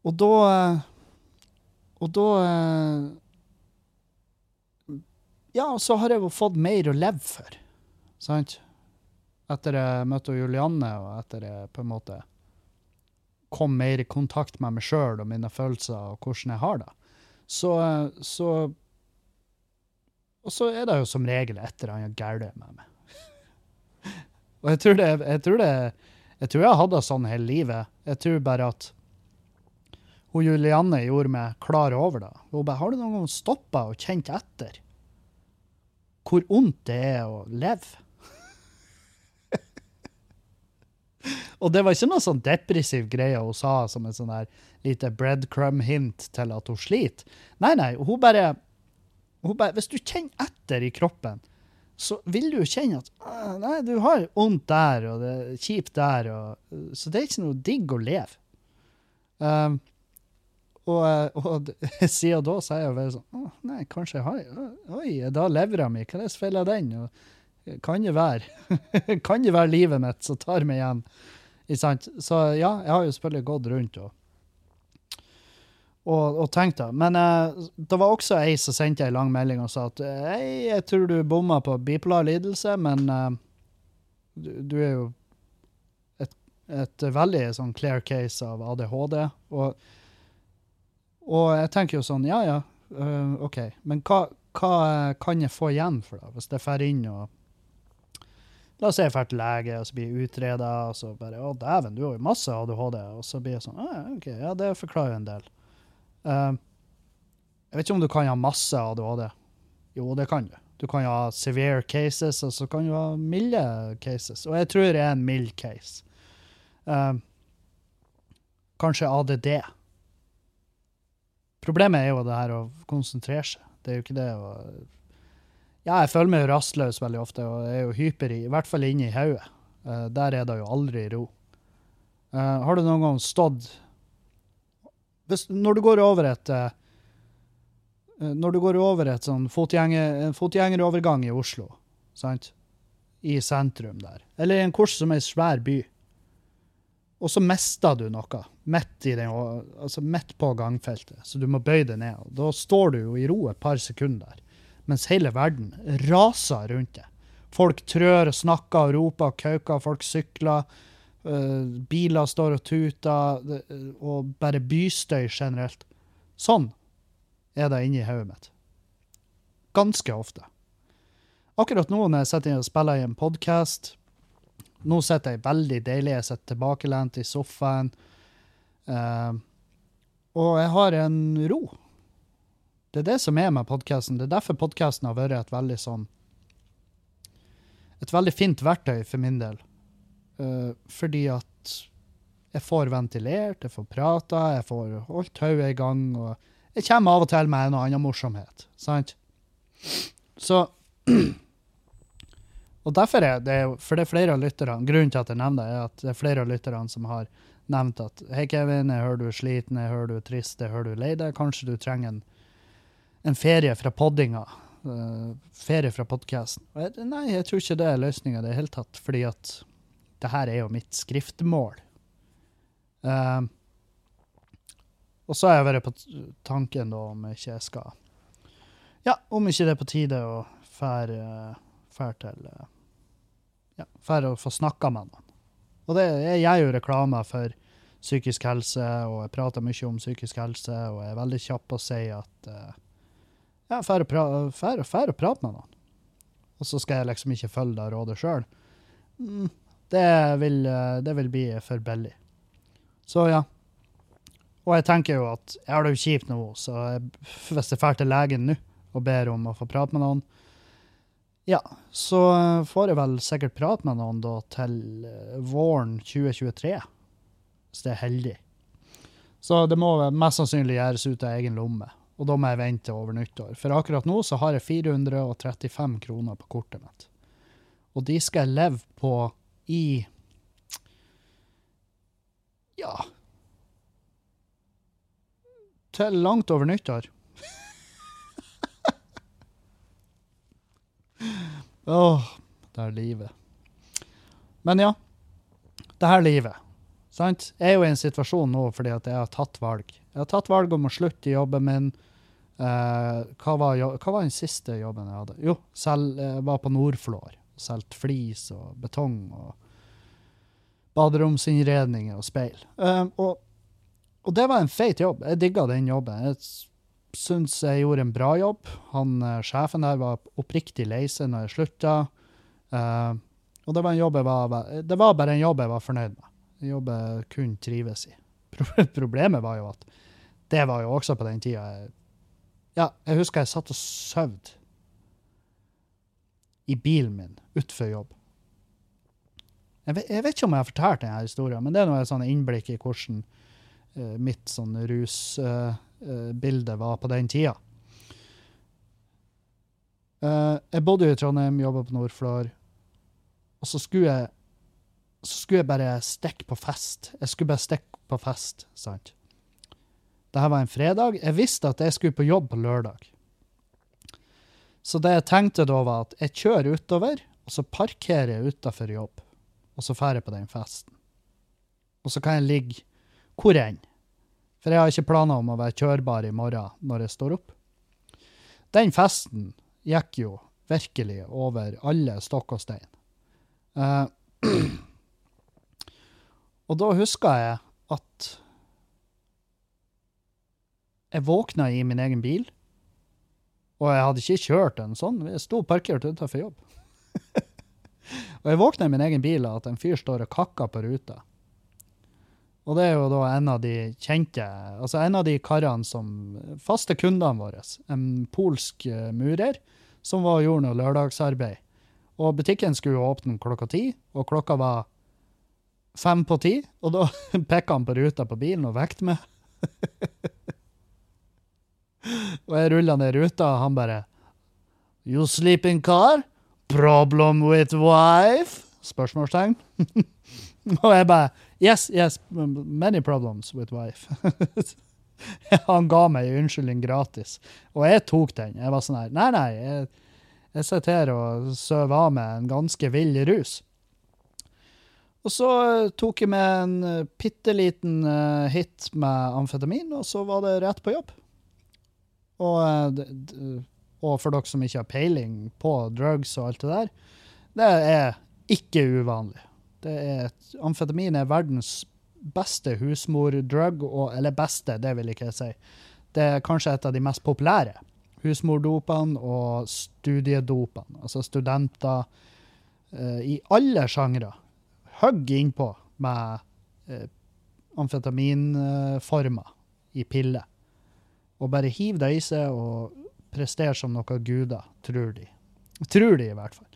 Og da eh, Og da Ja, Ja, så har jeg jo fått mer å leve for. Sant? Etter jeg møtte Julianne, og etter jeg på en måte kom mer i kontakt med meg sjøl og mine følelser og hvordan jeg har det, så, eh, så Og så er det jo som regel et eller annet galt med meg. og jeg tror det Jeg tror det jeg tror jeg har hatt det sånn hele livet. Jeg tror bare at hun Julianne gjorde meg klar over det. Hun bare 'Har du noen gang stoppa og kjent etter hvor vondt det er å leve?' og det var ikke noe sånn depressiv greie hun sa som en sånn der lite breadcrumb-hint til at hun sliter. Nei, nei, hun bare, hun bare Hvis du kjenner etter i kroppen, så vil du jo kjenne at «Ah, Nei, du har vondt der, og det er kjipt der, og, så det er ikke noe digg å leve. Um, og, eh, og siden da så er jeg veldig sånn Å, nei, kanskje jeg har Oi, er da levra mi? Hva er det som den? Og, eh, kan det være? kan det være livet mitt som tar meg igjen? Så ja, jeg har jo selvfølgelig gått rundt og og, og tenkt det. Men uh, det var også ei som sendte ei lang melding og sa at hei, jeg tror du bomma på bipolar lidelse, men uh, du, du er jo et, et veldig sånn clear case av ADHD. Og, og jeg tenker jo sånn, ja ja, uh, OK, men hva, hva eh, kan jeg få igjen for det, hvis jeg drar inn og La oss si jeg drar til lege, og så blir jeg utreda, og så bare Å, dæven, du har jo masse ADHD. Og så blir jeg sånn ah, OK, ja, det forklarer jo en del. Eh, jeg vet ikke om du kan ha masse ADHD. Jo, det kan du. Du kan ha severe cases, og så kan du ha milde cases. Og jeg tror det er en mild case. Uh, kanskje ADD. Problemet er jo det her å konsentrere seg. Det er jo ikke det å Ja, jeg føler meg rastløs veldig ofte, og er jo hyper i hvert fall inne i hodet. Uh, der er det jo aldri ro. Uh, har du noen gang stått hvis, Når du går over et eh, eh, Når du går over et sånn fotgjenger, fotgjengerovergang i Oslo, sant? I sentrum der, eller i en kurs som er en svær by, og så mister du noe midt, altså på gangfeltet, så du må bøye deg ned. Da står du jo i ro et par sekunder, mens hele verden raser rundt deg. Folk trør og snakker og roper og kauker, folk sykler. Øh, biler står og tuter, og bare bystøy generelt. Sånn er det inni hodet mitt. Ganske ofte. Akkurat nå når jeg sitter og spiller i en podkast Nå sitter jeg veldig deilig, jeg sitter tilbakelent i sofaen. Uh, og jeg har en ro. Det er det som er med podkasten. Det er derfor podkasten har vært et veldig sånn Et veldig fint verktøy for min del. Eh, fordi at jeg får ventilert, jeg får prata, jeg får holdt hodet i gang. Og jeg kommer av og til med en og annen morsomhet. Sant? Så Og derfor er det For det er flere av lytterne Grunnen til at jeg nevner det, er at det er flere av lytterne som har nevnt at Hei, Kevin, jeg hører du er sliten, jeg hører du er trist, jeg hører du er lei deg. Kanskje du trenger en, en ferie fra poddinga. Uh, ferie fra podkasten. Nei, jeg tror ikke det er løsninga i det hele tatt, fordi at det her er jo mitt skriftmål. Eh, og så har jeg vært på tanken da om ikke jeg skal Ja, om ikke det er på tide å fære fære til Ja, fære å få snakka med noen. Og det, jeg gjør jo reklame for psykisk helse, og jeg prater mye om psykisk helse, og jeg er veldig kjapp på å si at uh, ja, fær å, pra fær, fær å prate med noen. Og så skal jeg liksom ikke følge det rådet sjøl. Mm, det, vil, eh, det vil bli for billig. Så ja. Og jeg tenker jo at jeg har det jo kjipt nå, så jeg, hvis jeg drar til legen nå og ber om å få prate med noen, ja, så får jeg vel sikkert prate med noen da til eh, våren 2023, hvis det er heldig. Så det må mest sannsynlig gjøres ut av egen lomme, og da må jeg vente over nyttår. For akkurat nå så har jeg 435 kroner på kortet mitt. Og de skal jeg leve på i ja, til langt over nyttår. Åh, det er livet. Men ja, det her livet. Sant? Jeg er jo i en situasjon nå fordi at jeg har tatt valg. Jeg har tatt valg om å slutte i jobben min. Eh, hva, var, jo- hva var den siste jobben jeg hadde? Jo, selv, jeg var på Nordflår. Solgte flis og betong og baderomsinnredninger og speil. Um, og, og det var en feit jobb. Jeg digga den jobben. Jeg syns jeg gjorde en bra jobb. Han, eh, sjefen der var oppriktig lei seg når jeg slutta. Uh, og det var, en jobb jeg var, det var bare en jobb jeg var fornøyd med. En jobb jeg kun trives i. Problemet var jo at det var jo også på den tida jeg- Ja, jeg husker jeg satt og sov i bilen min utenfor jobb. Jeg vet, jeg vet ikke om jeg har fortalt denne historien, men det er noe sånn innblikk i hvordan uh, mitt sånn rusbilde var på den tida. Eh, jeg bodde jo i Trondheim, jobba på Nordflor, og så skulle jeg så skulle jeg bare stikke på fest. Jeg skulle bare stikke på fest, sant. Dette var en fredag. Jeg visste at jeg skulle på jobb på lørdag. Så det jeg tenkte da, var at jeg kjører utover, og så parkerer jeg utafor jobb. Og så drar jeg på den festen. Og så kan jeg ligge hvor enn. For jeg har ikke planer om å være kjørbar i morgen når jeg står opp. Den festen gikk jo virkelig over alle stokk og stein. Uh, og da huska jeg at jeg våkna i min egen bil, og jeg hadde ikke kjørt en sånn. Jeg sto parkert utenfor jobb. og jeg våkna i min egen bil av at en fyr står og kakker på ruta. Og det er jo da en av de kjente, altså en av de karene som Faste kundene våre. En polsk eh, murer som var og gjorde noe lørdagsarbeid. Og butikken skulle åpne klokka ti, og klokka var fem på ti. Og da pekka han på ruta på bilen og vekte meg. og jeg rulla ned ruta, og han bare You sleeping car? Problem with wife? Spørsmålstegn. og jeg bare Yes, yes, many problems with wife. han ga meg unnskyldning gratis, og jeg tok den. Jeg var sånn her Nei, nei, jeg, jeg sitter her og sover av med en ganske vill rus. Og så eh, tok jeg med en uh, bitte liten eh, hit med amfetamin, og så var det rett på jobb. Og, det... og for dere som ikke har peiling på drugs og alt det der, det er ikke uvanlig. Det er et, amfetamin er verdens beste husmordrug, eller beste, det vil ikke jeg si. Det er kanskje et av de mest populære. Husmordopene og studiedopene. Altså studenter uh, i alle sjangre. hogger innpå med uh, amfetaminformer i piller. Og bare hiv det i seg og prester som noen guder, tror de. Tror de, i hvert fall.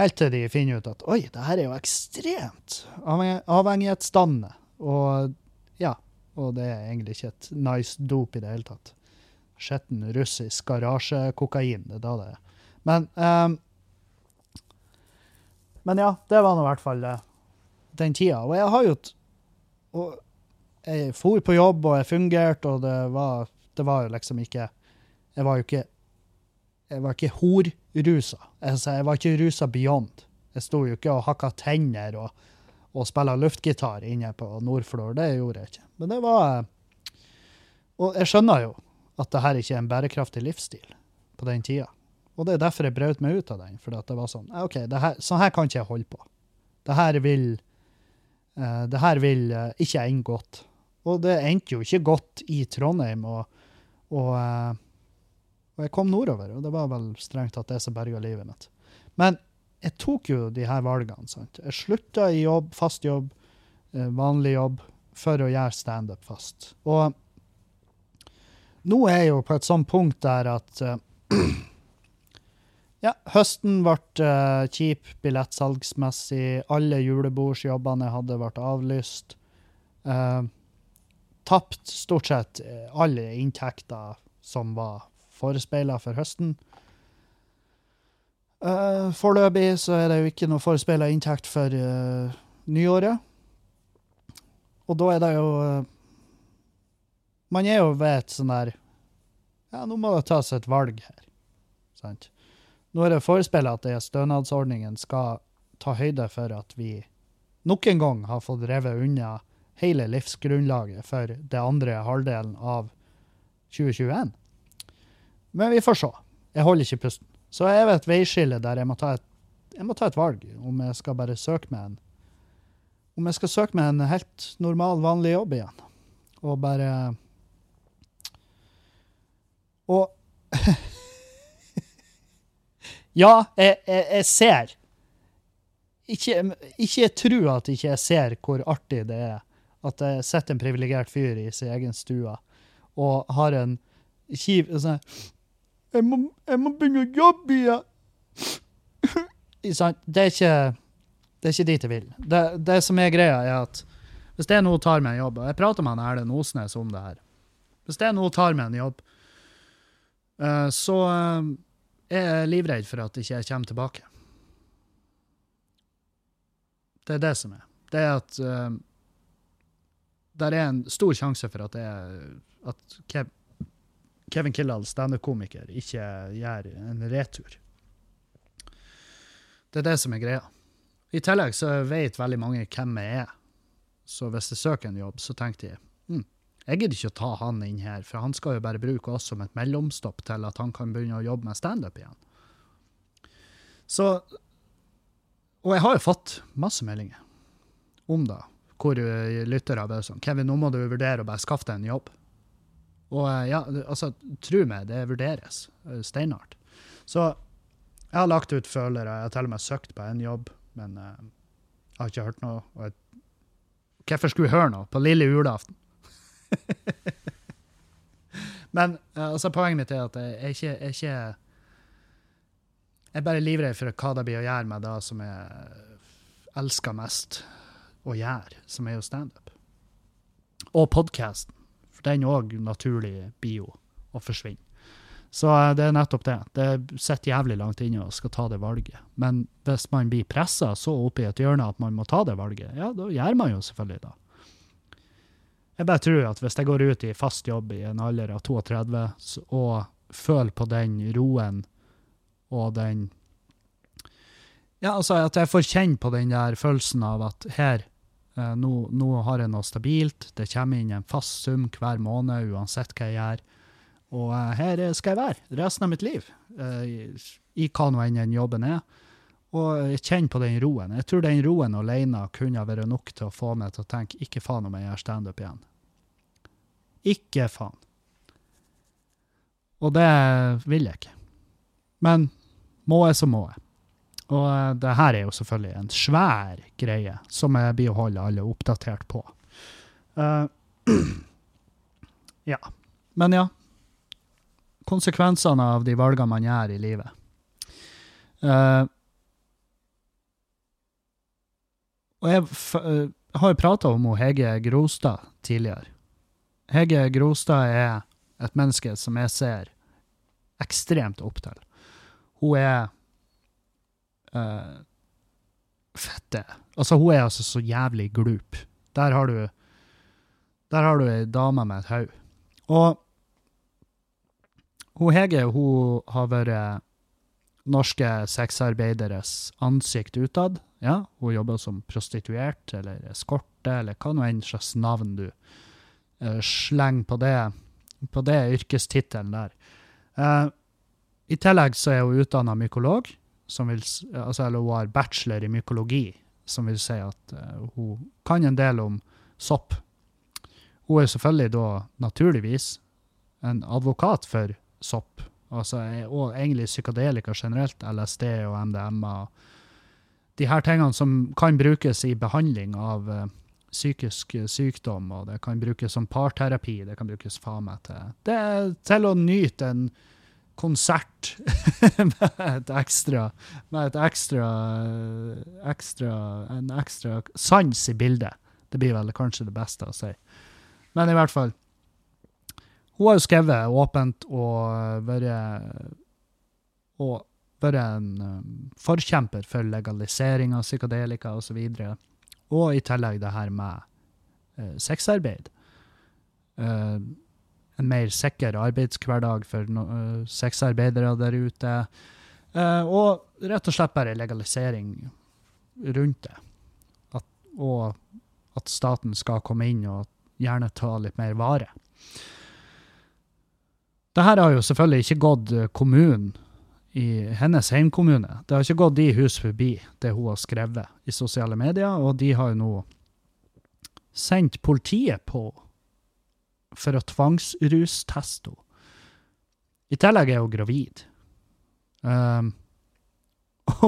Helt til de finner ut at oi, det her er jo ekstremt avhengig- avhengighetsdannende. Og ja, og det er egentlig ikke et nice dop i det hele tatt. Skitten russisk garasjekokain, det er da det er. Men um, Men ja, det var nå i hvert fall eh, den tida. Og jeg har jo og Jeg for på jobb, og jeg fungerte, og det var, det var jo liksom ikke Jeg var jo ikke jeg var ikke horrusa. Altså, jeg var ikke rusa beyond. Jeg sto jo ikke og hakka tenner og, og spilla luftgitar inne på Nordflor. Det gjorde jeg ikke. Men det var Og jeg skjønner jo at det her ikke er en bærekraftig livsstil på den tida. Og det er derfor jeg brøt meg ut av den. For det var sånn OK, her, sånn her kan ikke jeg holde på. Det her vil uh, Det her vil uh, ikke ende godt. Og det endte jo ikke godt i Trondheim. og, og eh, og jeg kom nordover, og det var vel strengt tatt det som berga livet mitt. Men jeg tok jo de her valgene. sant? Jeg slutta i jobb, fast jobb, eh, vanlig jobb, for å gjøre standup fast. Og nå er jeg jo på et sånt punkt der at eh, Ja, høsten ble eh, kjip billettsalgsmessig. Alle julebordsjobbene jeg hadde, ble avlyst. Tapt stort sett alle inntekter som var forespeila for høsten. Uh, foreløpig så er det jo ikke noe forespeila inntekt for uh, nyåret. Og da er det jo uh, Man er jo ved et sånn der Ja, nå må det tas et valg her. Sant? Nå er det forespeila at stønadsordningen skal ta høyde for at vi nok en gang har fått revet unna hele livsgrunnlaget for det andre halvdelen av 2021. Men vi får se. Jeg holder ikke pusten. Så jeg er ved et veiskille der jeg må et, jeg må ta et valg om jeg skal bare søke meg en om jeg skal søke meg en helt normal, vanlig jobb igjen. Og bare Og Ja, jeg, jeg, jeg ser ikke, ikke tro at ikke jeg ser hvor artig det er at jeg sitter en privilegert fyr i sin egen stue og har en kjiv sånn jeg må, jeg må begynne å jobbe igjen! Det er ikke det er ikke dit jeg vil. Det, det som er greia, er at hvis det nå tar meg en jobb, og jeg prater med han Erlend Osnes om det her Hvis det nå tar meg en jobb, eh, så eh, er jeg livredd for at ikke jeg kommer tilbake. Det er det som er. Det er at uh, der er en stor sjanse for at, er, at Kevin Kildahl, standup-komiker, ikke gjør en retur. Det er det som er greia. I tillegg så vet veldig mange hvem jeg er. Så hvis jeg søker en jobb, så tenkte jeg hm, jeg gidder ikke å ta han inn her, for han skal jo bare bruke oss som et mellomstopp til at han kan begynne å jobbe med standup igjen. Så Og jeg har jo fått masse meldinger om det, hvor lyttere bare sånn 'Kevin, nå må du vurdere å bare skaffe deg en jobb'. Og ja, altså, tro meg, det vurderes steinhardt. Så jeg har lagt ut følere, jeg har til og med søkt på en jobb, men uh, jeg har ikke hørt noe. Og jeg, hvorfor skulle jeg høre noe på lille julaften? men uh, altså, poenget mitt er at jeg er ikke, jeg er ikke Jeg er bare livredd for hva det blir å gjøre med det som jeg elsker mest å gjøre, som er jo standup. Og podkasten. For den òg naturlig blir jo å forsvinne. Så eh, det er nettopp det. Det sitter jævlig langt inne og skal ta det valget. Men hvis man blir pressa så opp i et hjørne at man må ta det valget, ja, da gjør man jo selvfølgelig det. Jeg bare tror at hvis jeg går ut i fast jobb i en alder av 32 og føler på den roen og den Ja, altså at jeg får kjenne på den der følelsen av at her, nå, nå har jeg noe stabilt, det kommer inn en fast sum hver måned uansett hva jeg gjør og uh, her skal jeg være resten av mitt liv, uh, i hva nå enn den jobben er. Og jeg kjenner på den roen. Jeg tror den roen alene kunne vært nok til å få meg til å tenke ikke faen om jeg gjør standup igjen. Ikke faen. Og det vil jeg ikke. Men må jeg, så må jeg. Og uh, det her er jo selvfølgelig en svær greie som jeg blir å holde alle oppdatert på. ja. Men ja, konsekvensene av de valgene man gjør i livet. Uh, og jeg uh, har jo prata om Hege Grostad tidligere. Hege Grostad er et menneske som jeg ser ekstremt opp til. Hun er uh, fette. Altså, hun er altså så jævlig glup. Der har du Der har du ei dame med et hode. Og hun Hege hun har vært norske sexarbeideres ansikt utad. Ja, hun jobber som prostituert eller eskorte, eller hva nå enn slags navn du uh, slenger på det, på det yrkestittelen der. Uh, I tillegg så er hun utdanna mykolog, vil, altså, eller hun har bachelor i mykologi, som vil si at uh, hun kan en del om sopp. Hun er selvfølgelig da naturligvis en advokat for sopp. Altså, og egentlig psykadelika generelt, LSD og MDMA. De her tingene som kan brukes i behandling av uh, psykisk sykdom, og det kan brukes som parterapi, det kan brukes faen meg til Det er til å nyte en konsert med et ekstra Med et ekstra, ekstra En ekstra sans i bildet. Det blir vel kanskje det beste å si. Men i hvert fall hun har jo skrevet åpent og vært og vært en um, forkjemper for legalisering av psykadelika osv. Og, så og i tillegg det her med uh, sexarbeid. Uh, en mer sikker arbeidshverdag for no, uh, sexarbeidere der ute. Uh, og rett og slett bare legalisering rundt det. At, og at staten skal komme inn og gjerne ta litt mer vare. Det her har jo selvfølgelig ikke gått eh, kommunen i hennes heimkommune. Det har ikke gått de hus forbi det hun har skrevet i sosiale medier, og de har jo nå sendt politiet på for å tvangsrusteste henne. I tillegg er hun gravid. Um,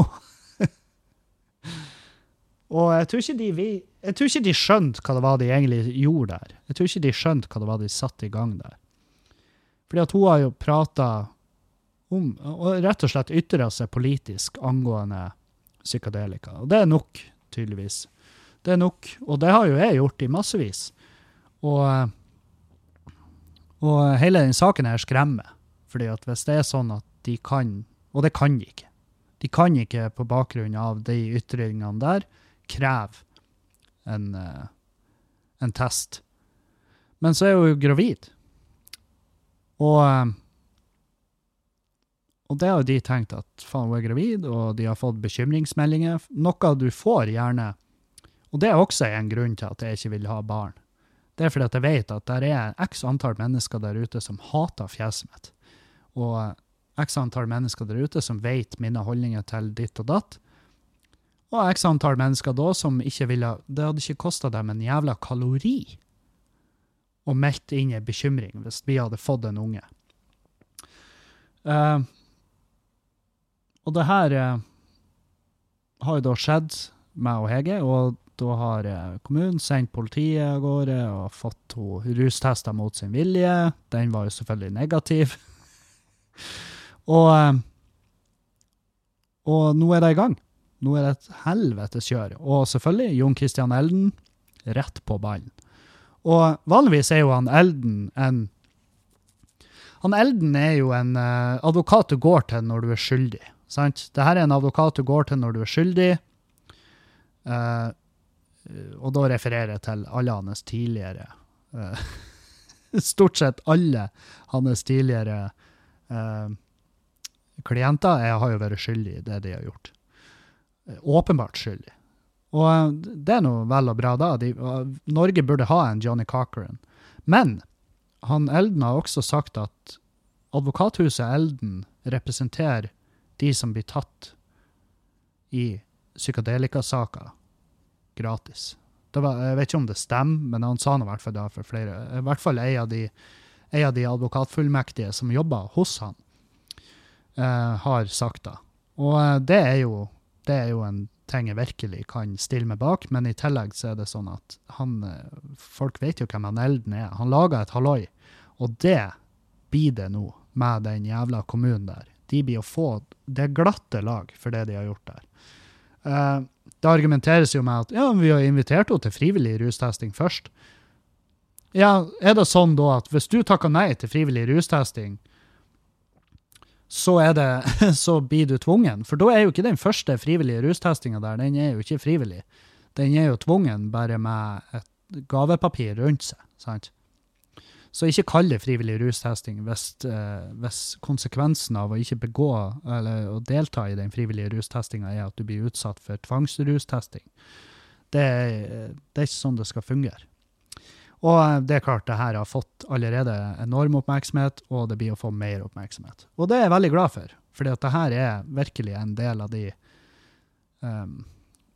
og jeg tror, ikke de, jeg tror ikke de skjønte hva det var de egentlig gjorde der. Jeg tror ikke de skjønte hva det var de satte i gang der. Fordi at hun har jo prata om, og rett og slett ytra seg politisk angående psykadelika. Og det er nok, tydeligvis. Det er nok, og det har jo jeg gjort i massevis. Og, eh, og hele den saken her skremmer. Fordi at hvis det er sånn at de kan, og det kan de ikke, de kan ikke på bakgrunn av de ytringene der kreve en, eh, en test. Men så er hun jo gravid. Og, eh, og det har jo de tenkt at faen, hun er gravid, og de har fått bekymringsmeldinger. Noe du får gjerne. Og det er også en grunn til at jeg ikke vil ha barn. Det er fordi at jeg vet at det er x antall mennesker der ute som hater fjeset mitt. Og eh, x antall mennesker der ute som vet mine holdninger til ditt og datt. Og x antall mennesker da som ikke ville Det hadde ikke kosta dem en jævla kalori å melde inn en bekymring hvis vi hadde fått en unge. Uh, og det her uh, har jo da skjedd meg og Hege, og da har eh, kommunen sendt politiet av gårde og fått henne rustesta mot sin vilje. Den var jo selvfølgelig negativ. og, eh, og nå er det i gang. Nå er det et helvetes kjør. Og selvfølgelig Jon Christian Elden rett på ballen. Og vanligvis er jo han Elden en Han Elden er jo en eh, advokat du går til når du er skyldig. Sant? Dette er en advokat du går til når du er skyldig. Eh, og da refererer jeg til alle hans tidligere eh, Stort sett alle hans tidligere eh, klienter jeg har jo vært skyldig i det de har gjort. Eh, Åpenbart skyldig. Og eh, det er noe vel og bra da. De, eh, Norge burde ha en Johnny Cochran. Men han Elden har også sagt at advokathuset Elden representerer de som blir tatt i psykadelikasaker gratis. Var, jeg vet ikke om det stemmer, men han sa nå i hvert fall det for flere. I hvert fall en av de, en av de advokatfullmektige som jobber hos han, eh, har sagt det. Og eh, det er, jo, det er jo en ting jeg virkelig kan stille meg bak, men i tillegg så er det sånn at han, eh, folk vet jo hvem han Elden er. Han laga et halloi, og det blir det nå med den jævla kommunen der. De blir å få det glatte lag for det de har gjort der. Eh, det argumenteres jo med at ja, vi har invitert henne til frivillig rustesting først. Ja, er det sånn da at hvis du takker nei til frivillig rustesting, så, det, så blir du tvungen? For da er jo ikke den første frivillige rustestinga der, den er jo ikke frivillig. Den er jo tvungen bare med et gavepapir rundt seg. sant? Så ikke kall det frivillig rustesting hvis, eh, hvis konsekvensen av å ikke begå eller å delta i den frivillige rustestinga er at du blir utsatt for tvangsrustesting. Det, det er ikke sånn det skal fungere. Og eh, det er klart, det her har fått allerede enorm oppmerksomhet, og det blir å få mer oppmerksomhet. Og det er jeg veldig glad for, for det her er virkelig en del av de um,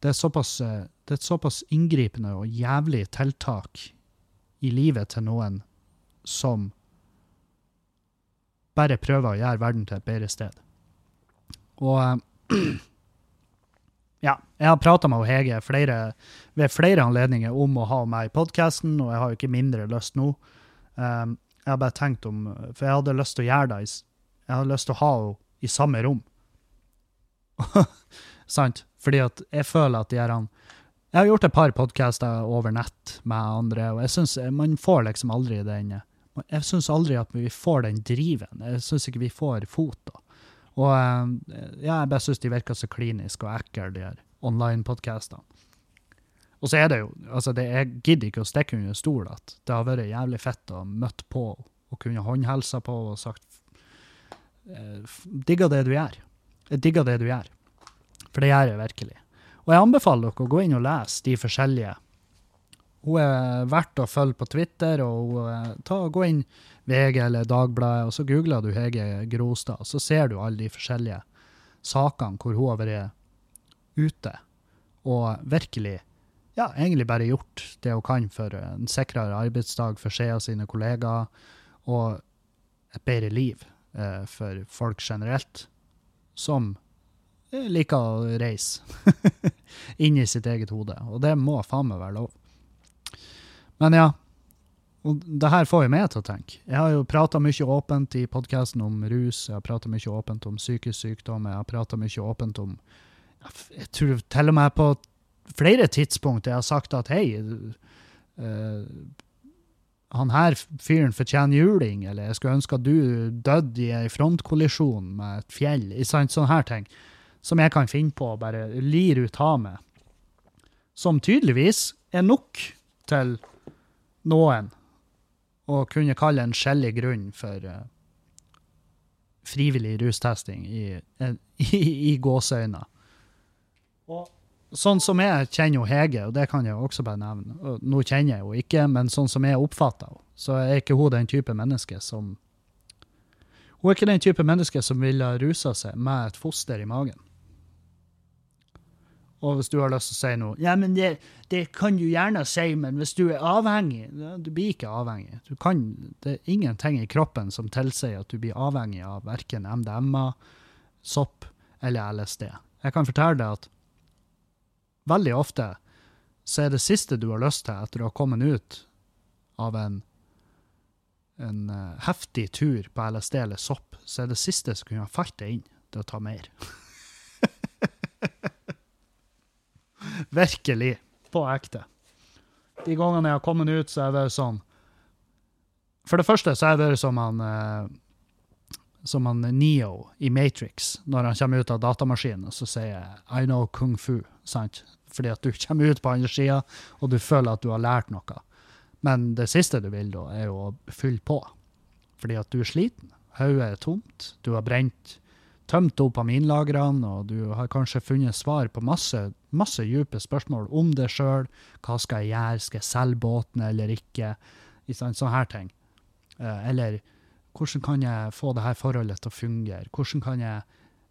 det, er såpass, eh, det er et såpass inngripende og jævlig tiltak i livet til noen som bare prøver å gjøre verden til et bedre sted. Og eh, ja, jeg har prata med Hege flere, ved flere anledninger om å ha meg i podkasten, og jeg har jo ikke mindre lyst nå. Um, jeg har bare tenkt om For jeg hadde lyst til å gjøre det Jeg hadde lyst til å ha henne i samme rom. Sant? Fordi at jeg føler at de her Jeg har gjort et par podcaster over nett med andre, og jeg syns man får liksom aldri den Jeg syns aldri at vi får den driven. Jeg syns ikke vi får fot, da. Og eh, ja, jeg bare syns de virker så kliniske og ekle, de her online-podkastene. Og så er det jo altså det, Jeg gidder ikke å stikke under stol at det har vært jævlig fett å møte på og kunne håndhelsa på og sagt Digga f- det du gjør. Jeg digger det du gjør. For det gjør jeg virkelig. Og jeg anbefaler dere å gå inn og lese de forskjellige. Hun er verdt å følge på Twitter, og hun, eh, ta, gå inn VG eller Dagbladet, og så googler du Hege Grostad, og så ser du alle de forskjellige sakene hvor hun har vært ute og virkelig ja, egentlig bare gjort det hun kan for en sikrere arbeidsdag for seg og sine kollegaer, og et bedre liv eh, for folk generelt, som eh, liker å reise inn i sitt eget hode. Og det må faen meg være lov. Men ja, og det her får jo meg til å tenke. Jeg har jo prata mye åpent i podkasten om rus, jeg har prata mye åpent om psykisk sykdom, jeg har prata mye åpent om Jeg tror til og med på flere tidspunkt jeg har sagt at hei, uh, han her fyren fortjener juling, eller jeg skulle ønske at du døde i ei frontkollisjon med et fjell. i Sånne her ting. Som jeg kan finne på å bare lir ut av meg. Som tydeligvis er nok til noen å kunne kalle en skjellig grunn for uh, frivillig rustesting i, i, i gåseøyne. Og sånn som jeg kjenner jo Hege, og det kan jeg også bare nevne, nå kjenner jeg jo ikke, men sånn som jeg oppfatter henne, så er ikke hun den type menneske som Hun er ikke den type menneske som ville rusa seg med et foster i magen. Og hvis du har lyst til å si noe Ja, men det, det kan du gjerne si, men hvis du er avhengig ja, Du blir ikke avhengig. Du kan, det er ingenting i kroppen som tilsier at du blir avhengig av verken MDMA, sopp eller LSD. Jeg kan fortelle deg at veldig ofte så er det siste du har lyst til etter å ha kommet ut av en, en eh, heftig tur på LSD eller sopp, så er det siste som kunne ha falt deg inn, det å ta mer. Virkelig. På ekte. De gangene jeg har kommet ut, så er det sånn For det første så er det som han eh, som han Neo i Matrix, når han kommer ut av datamaskinen, så sier I know kung fu, sant? Fordi at du kommer ut på andre sida, og du føler at du har lært noe. Men det siste du vil da, er jo å fylle på. Fordi at du er sliten. Hodet er tomt. Du har brent, tømt dopaminlagrene, og du har kanskje funnet svar på masse, masse dype spørsmål om deg sjøl. Hva skal jeg gjøre? Skal jeg selge båten eller ikke? Sånne her ting. Eh, eller hvordan kan jeg få det her forholdet til å fungere? Hvordan kan jeg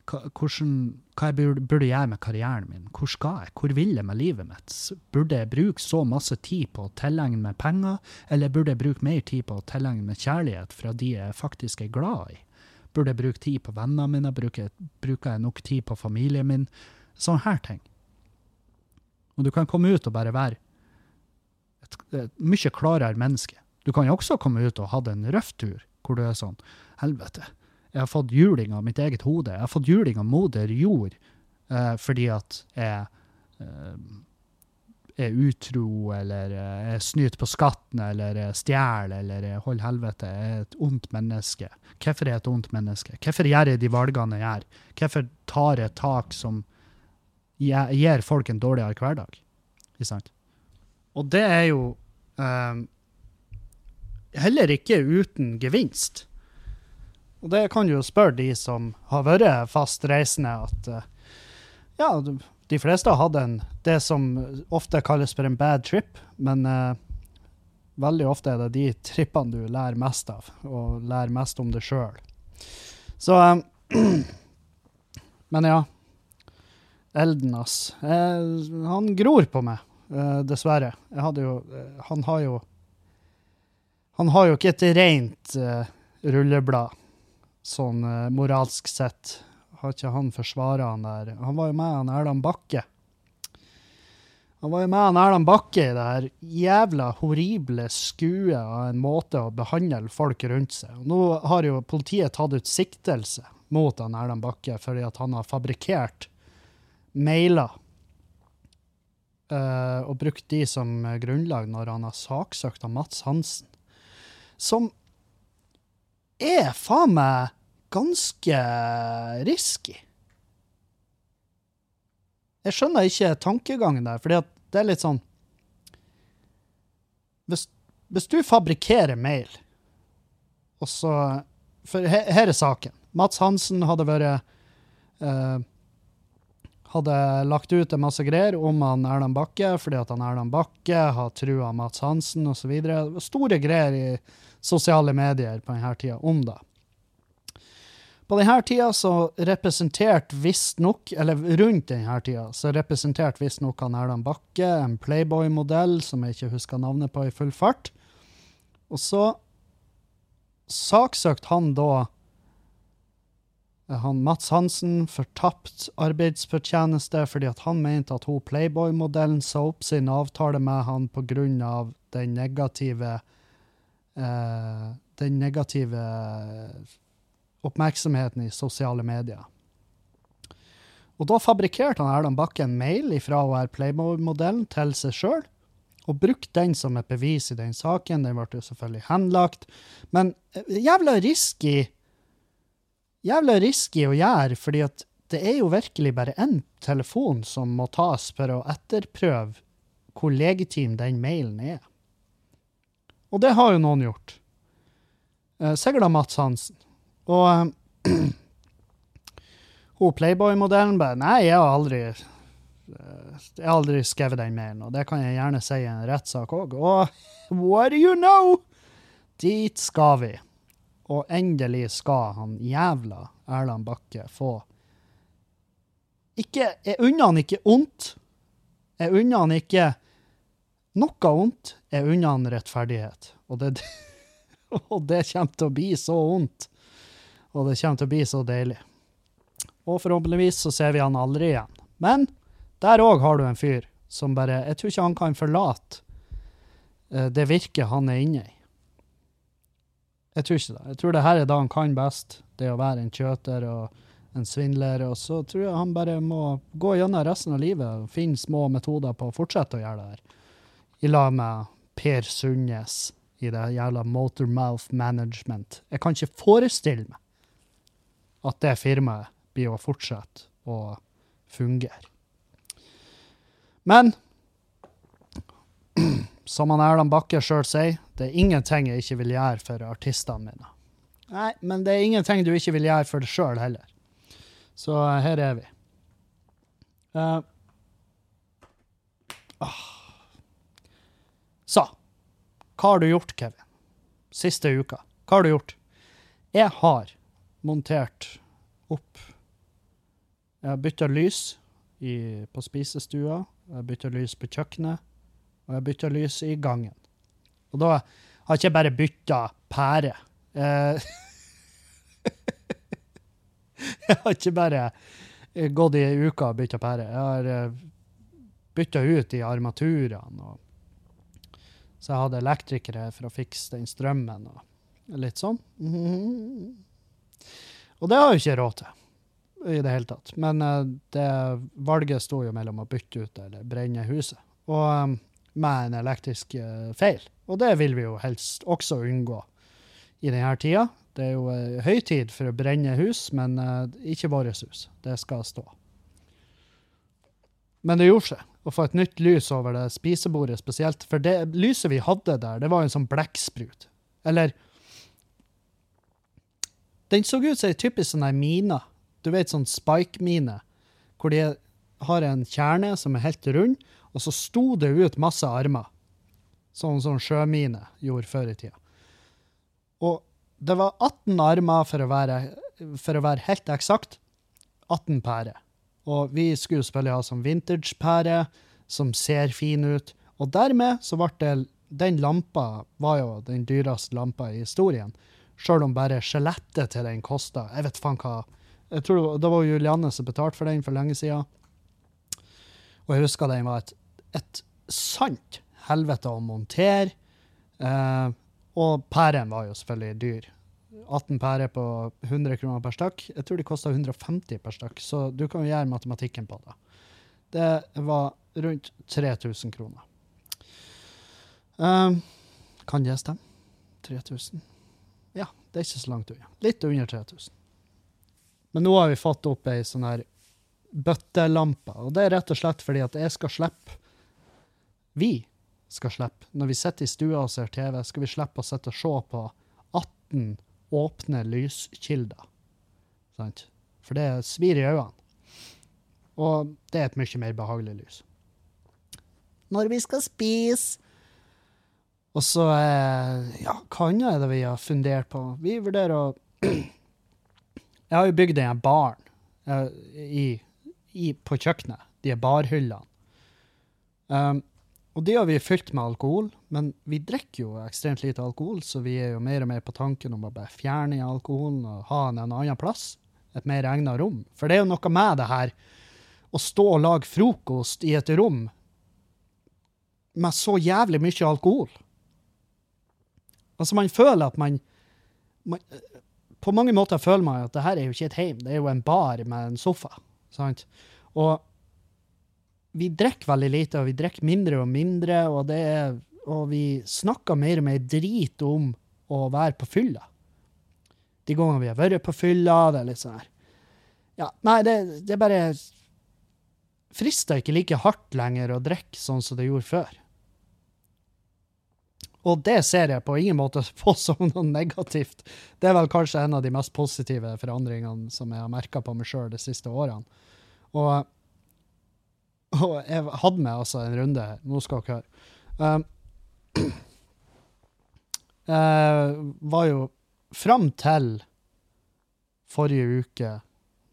hvordan, hva jeg burde, burde gjøre med karrieren min? Hvor skal jeg? Hvor vil jeg med livet mitt? Burde jeg bruke så masse tid på å tilegne meg penger, eller burde jeg bruke mer tid på å tilegne meg kjærlighet fra de jeg faktisk er glad i? Burde jeg bruke tid på vennene mine? Bruker, bruker jeg nok tid på familien min? Sånne her ting. Og du kan komme ut og bare være et, et mye klarere menneske. Du kan jo også komme ut og ha en røff tur, hvor du er sånn Helvete, jeg har fått juling av mitt eget hode. Jeg har fått juling av moder jord eh, fordi at jeg eh, er utro, eller er jeg snyter på skatten, eller jeg stjeler, eller hold holder helvete. Er et ondt menneske. Hvorfor er jeg et ondt menneske? Hvorfor gjør jeg de valgene jeg gjør? Hvorfor tar jeg tak som gir folk en dårligere hverdag? Ikke sant? Og det er jo um, heller ikke uten gevinst. Og det kan du jo spørre de som har vært fast reisende, at uh, ja, de- fleste har hatt en, det som ofte kalles for en bad trip, men uh, veldig ofte er det de trippene du lærer mest av, og lærer mest om deg sjøl. Så um, Men ja. Elden, ass. Eh, han gror på meg, eh, dessverre. Jeg hadde jo eh, Han har jo Han har jo ikke et rent rulleblad sånn moralsk sett. Har ikke han forsvara han der? Han var jo med han Erland Bakke. Han var jo med han Erland Bakke i det her jævla horrible skuet av en måte å behandle folk rundt seg. Og nå har jo politiet tatt ut siktelse mot han Erland Bakke fordi at han har fabrikkert mailer Uh, og brukt de som grunnlag når han har saksøkt av Mats Hansen. Som er faen meg ganske risky. Jeg skjønner ikke tankegangen der, for det er litt sånn Hvis, hvis du fabrikkerer mail Og så For her, her er saken. Mats Hansen hadde vært eh, Hadde lagt ut en masse greier om han Erland Bakke, fordi at han Erland Bakke har trua Mats Hansen osv. Store greier i sosiale medier på denne tida om det. På denne tida så representerte visstnok, eller rundt denne tida, så representerte visstnok han Erland Bakke en Playboy-modell som jeg ikke husker navnet på i full fart. Og så saksøkte han da eh, han Mats Hansen for tapt arbeidsfortjeneste fordi at han mente at hun Playboy-modellen sa opp sin avtale med han av den negative eh, den negative oppmerksomheten i sosiale medier. Og da fabrikkerte han Erland Bakke en mail fra å være Playboy-modellen til seg sjøl, og brukte den som et bevis i den saken. Den ble selvfølgelig henlagt. Men eh, jævla risky Jævla risky å gjøre, fordi at det er jo virkelig bare én telefon som må tas for å etterprøve hvor legitim den mailen er. Og det har jo noen gjort. Eh, Sikkert Mats Hansen. Og eh, hun Playboy-modellen bare Nei, jeg har aldri eh, jeg har aldri skrevet den mailen, og det kan jeg gjerne si i en rettssak òg. Og what do you know? Dit skal vi. Og endelig skal han jævla Erland Bakke få ikke, Jeg unner han ikke ondt. Jeg unner han ikke noe ondt. Jeg unner han rettferdighet. Og det, og det kommer til å bli så ondt. Og det kommer til å bli så deilig. Og forhåpentligvis så ser vi han aldri igjen. Men der òg har du en fyr som bare Jeg tror ikke han kan forlate eh, det virket han er inne i. Jeg tror ikke det. Jeg tror det her er det han kan best, det å være en kjøter og en svindler. Og så tror jeg han bare må gå gjennom resten av livet og finne små metoder på å fortsette å gjøre det her. I lag med Per Sundnes i det jævla Motormouth Management. Jeg kan ikke forestille meg at det firmaet blir å fortsette å fungere. Men som han Erland Bakke sjøl sier, det er ingenting jeg ikke vil gjøre for artistene mine. Nei, men det er ingenting du ikke vil gjøre for deg sjøl heller. Så uh, her er vi. Uh, ah. Så, hva har du gjort, Kevin? Siste uka. Hva har du gjort? Jeg har montert opp Jeg har bytta lys i, på spisestua, jeg har bytta lys på kjøkkenet, og jeg har bytta lys i gangen. Og da har jeg ikke bare bytta pære. Eh, jeg har ikke bare eh, gått i ei uke og bytta pære. Jeg har eh, bytta ut i armaturene. Så jeg hadde elektrikere for å fikse den strømmen og litt sånn. Og det har jo ikke råd til i det hele tatt. Men eh, det valget sto jo mellom å bytte ut eller brenne huset. Og eh, med en elektrisk eh, feil. Og det vil vi jo helst også unngå i denne tida. Det er jo høytid for å brenne hus, men ikke vårt hus. Det skal stå. Men det gjorde seg å få et nytt lys over det spisebordet spesielt. For det lyset vi hadde der, det var en sånn blekksprut. Eller Den så ut som ei typisk sånn mine. Du vet sånn spike-mine, hvor de har en kjerne som er helt rund, og så sto det ut masse armer. Sånn som sjømine gjorde før i tida. Og det var 18 armer, for å være, for å være helt eksakt. 18 pærer. Og vi skulle selvfølgelig ha sånn vintage-pære, som ser fin ut. Og dermed så ble det Den lampa var jo den dyreste lampa i historien. Sjøl om bare skjelettet til den kosta Jeg vet faen hva jeg tror Det var Julianne som betalte for den for lenge siden. Og jeg husker den var et, et sant helvete å montere. Eh, og pæren var jo selvfølgelig dyr. 18 pærer på 100 kroner per stykk. Jeg tror de kosta 150 per stykk, så du kan jo gjøre matematikken på det. Det var rundt 3000 kroner. Eh, kan det stemme? 3000? Det er ikke så langt unna. Litt under 3000. Men nå har vi fått opp ei sånn her bøttelampe, og det er rett og slett fordi at jeg skal slippe Vi skal slippe, når vi sitter i stua og ser TV, skal vi slippe å sitte og se på 18 åpne lyskilder. Sant? For det svir i øynene. Og det er et mye mer behagelig lys. Når vi skal spise Og så eh, Ja, hva annet er det vi har fundert på? Vi vurderer å Jeg har jo bygd en baren eh, på kjøkkenet. De er barhyllene. Um, og de har vi fylt med alkohol, men vi drikker jo ekstremt lite alkohol, så vi er jo mer og mer på tanken om å bare fjerne alkoholen og ha den en annen plass. Et mer egnet rom. For det er jo noe med det her å stå og lage frokost i et rom med så jævlig mye alkohol. Altså, man føler at man, man På mange måter føler man at det her er jo ikke et heim, det er jo en bar med en sofa. Sant? Og vi drikker veldig lite, og vi drikker mindre og mindre, og, er, og vi snakker mer og mer drit om å være på fylla. De gangene vi har vært på fylla, det er litt sånn her Ja, nei, det, det bare frister ikke like hardt lenger å drikke sånn som det gjorde før. Og det ser jeg på ingen måte på som noe negativt. Det er vel kanskje en av de mest positive forandringene som jeg har merka på meg sjøl de siste årene. Og, og, jeg hadde med altså en runde her. Nå skal dere høre. Um, var jo fram til forrige uke,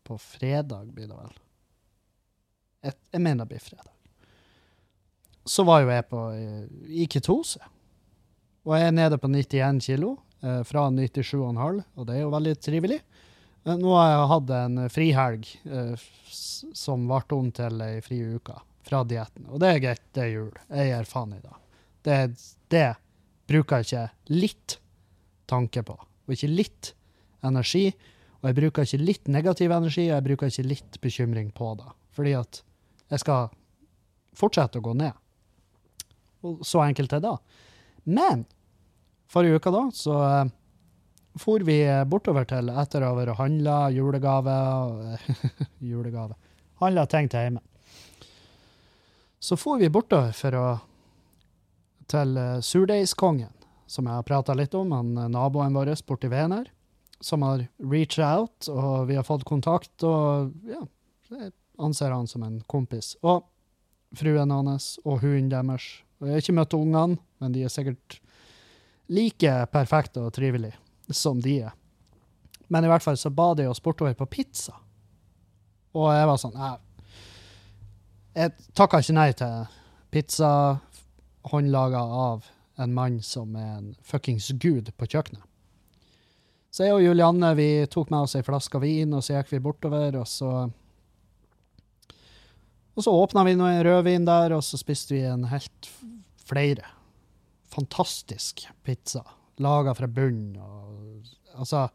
på fredag blir det vel Jeg, jeg mener det blir fredag. Så var jo jeg på i ketose. Og jeg er nede på 91 kilo, eh, fra 97,5, og det er jo veldig trivelig. Eh, nå har jeg hatt en frihelg eh, som varte om til ei fri uke fra dietten. Og det er greit, det er jul. Jeg gir faen i det. det. Det bruker jeg ikke litt tanke på, og ikke litt energi. Og jeg bruker ikke litt negativ energi, og jeg bruker ikke litt bekymring på det. Fordi at jeg skal fortsette å gå ned. Og så enkelt er det. Men forrige uke da, så uh, for vi bortover til etter å ha handla julegave Julegave. Handla ting til hjemme. Så for vi bortover for å til uh, Surdeigskongen, som jeg har prata litt om, han uh, naboen vår borti veien her, som har reached out, og vi har fått kontakt, og ja, jeg anser han som en kompis. Og fruen hans og hunden deres. Jeg har ikke møtt ungene, men de er sikkert like perfekte og trivelige som de er. Men i hvert fall så ba de oss bortover på pizza. Og jeg var sånn Jeg, jeg takka ikke nei til pizza håndlaga av en mann som er en fuckings gud på kjøkkenet. Så jeg og Julianne vi tok med oss ei flaske vin, og så gikk vi bortover, og så Og så åpna vi noe rødvin der, og så spiste vi en helt flere. Fantastisk pizza. Laga fra bunnen. Og, altså,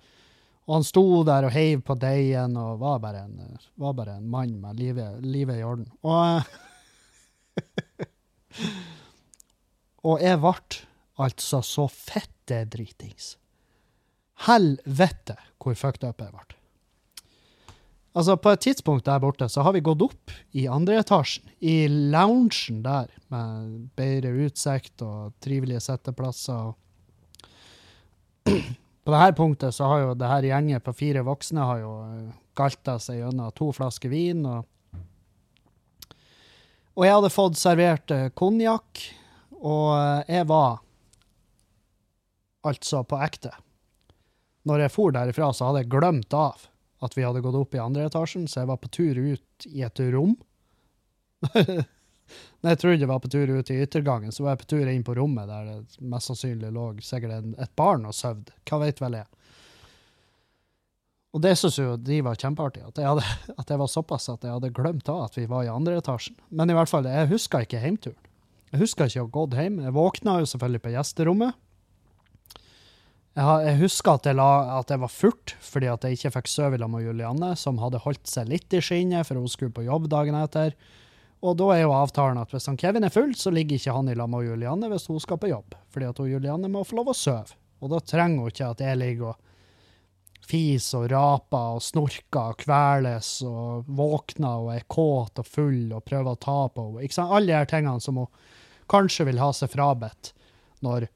og han sto der og heiv på deigen og var bare en, var bare en mann med livet, livet i orden. Og, og jeg ble altså så fette dritings. Helvete hvor fucked up jeg ble. Altså, på et tidspunkt der borte så har vi gått opp i andre etasjen, i loungen der, med bedre utsikt og trivelige setteplasser. På dette punktet så har jo det her gjengen på fire voksne har jo galta seg gjennom to flasker vin. Og, og jeg hadde fått servert konjakk, og jeg var altså på ekte. Når jeg for derifra, så hadde jeg glemt av at vi hadde gått opp i andre etasjen, så jeg var på tur ut i et rom. Når jeg trodde jeg var på tur ut i yttergangen, så var jeg på tur inn på rommet der det mest sannsynlig lå sikkert et barn og sov. Hva vet vel jeg. Og det syns jo de var kjempeartig, at jeg, at jeg var såpass at jeg hadde glemt av at vi var i andre etasjen. Men i hvert fall, jeg huska ikke heimturen. Jeg huska ikke å ha gått hjem. Jeg våkna jo selvfølgelig på gjesterommet. Jeg, husker at jeg, la, at jeg, var furt fordi at jeg ikke fikk sove sammen med Julianne, som hadde holdt seg litt i skinnet for hun skulle på jobb dagen etter. Og da er jo avtalen at hvis han Kevin er full, så ligger ikke han i lag med Julianne hvis hun skal på jobb. Fordi at hun Julianne må få lov å sove. Og da trenger hun ikke at jeg ligger og fiser og raper og snorker og kveles og våkner og er kåt og full og prøver å ta på henne. Alle de her tingene som hun kanskje vil ha seg frabedt når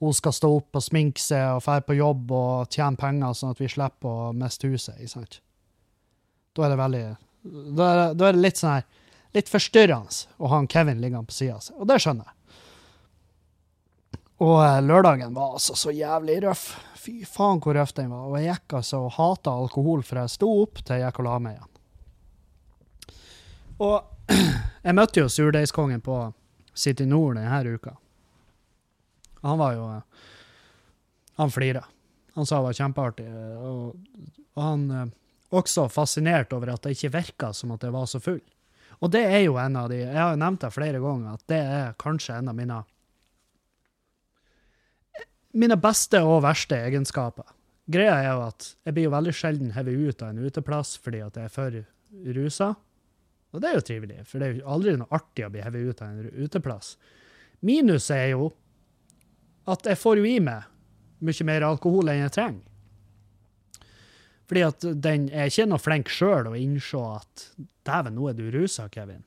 hun skal stå opp og sminke seg og dra på jobb og tjene penger, sånn at vi slipper å miste huset. ikke sant? Da er det veldig Da er det, da er det litt sånn her Litt forstyrrende å ha en Kevin liggende på sida av seg. Og det skjønner jeg. Og eh, lørdagen var altså så jævlig røff. Fy faen hvor røff den var. Og jeg gikk altså og hata alkohol, for jeg sto opp til jeg gikk og la meg igjen. Og jeg møtte jo surdeigskongen på City Nord denne uka. Han var jo eh, Han flira. Han sa det var kjempeartig. eh, Og, og han eh, også fascinert over at det ikke virka som at jeg var så full. Og det er jo en av de Jeg har jo nevnt det flere ganger, at det er kanskje en av mine mine beste og verste egenskaper. Greia er jo at jeg blir jo veldig sjelden hevet ut av en uteplass fordi at jeg er for rusa. Og det er jo trivelig, for det er jo aldri noe artig å bli hevet ut av en uteplass. Minuset er jo at jeg får jo i meg mye mer alkohol enn jeg trenger. Fordi at den er ikke noe flink sjøl å innse at dæven, nå er du rusa, Kevin.